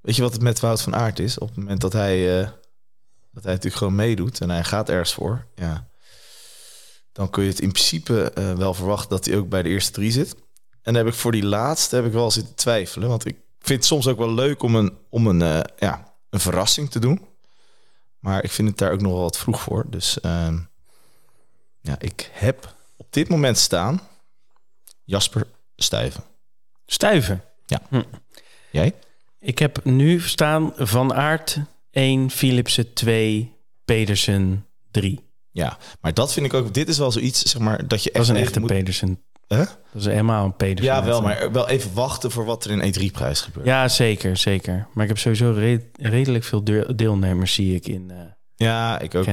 weet je wat het met Wout van Aert is? Op het moment dat hij, dat hij natuurlijk gewoon meedoet en hij gaat ergens voor. Ja, dan kun je het in principe wel verwachten dat hij ook bij de eerste drie zit. En dan heb ik voor die laatste heb ik wel zitten twijfelen. Want ik vind het soms ook wel leuk om een, om een ja, een verrassing te doen. Maar ik vind het daar ook nog wel wat vroeg voor. Dus uh, ja, ik heb op dit moment staan Jasper Stuyven. Stuyven? Ja. Hm. Jij? Ik heb nu staan Van Aert 1, Philipsen 2, Pedersen 3. Ja, maar dat vind ik ook... Dit is wel zoiets, zeg maar, dat je echt... Dat is een echte moet... Pedersen Huh? Dat is helemaal een Pedersen. Ja, wel, maar wel even wachten voor wat er in E3-prijs gebeurt. Ja, zeker, zeker. Maar ik heb sowieso re redelijk veel deelnemers, zie ik, in uh, ja, ik ook.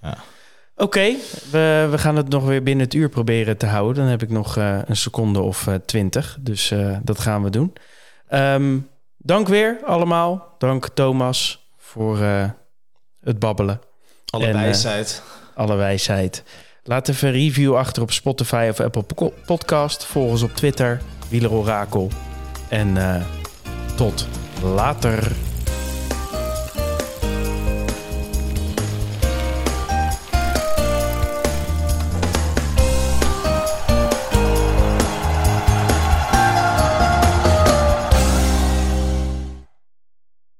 Ja. Oké, we, we gaan het nog weer binnen het uur proberen te houden. Dan heb ik nog eh, een seconde of eh, twintig. dus eh, dat gaan we doen. Ehm, dank weer allemaal. Dank Thomas voor eh, het babbelen. Alle En, wijsheid. Alle wijsheid. Laat even een review achter op Spotify of Apple Po- Podcast. Volg ons op Twitter, Wielerorakel. En eh, tot later.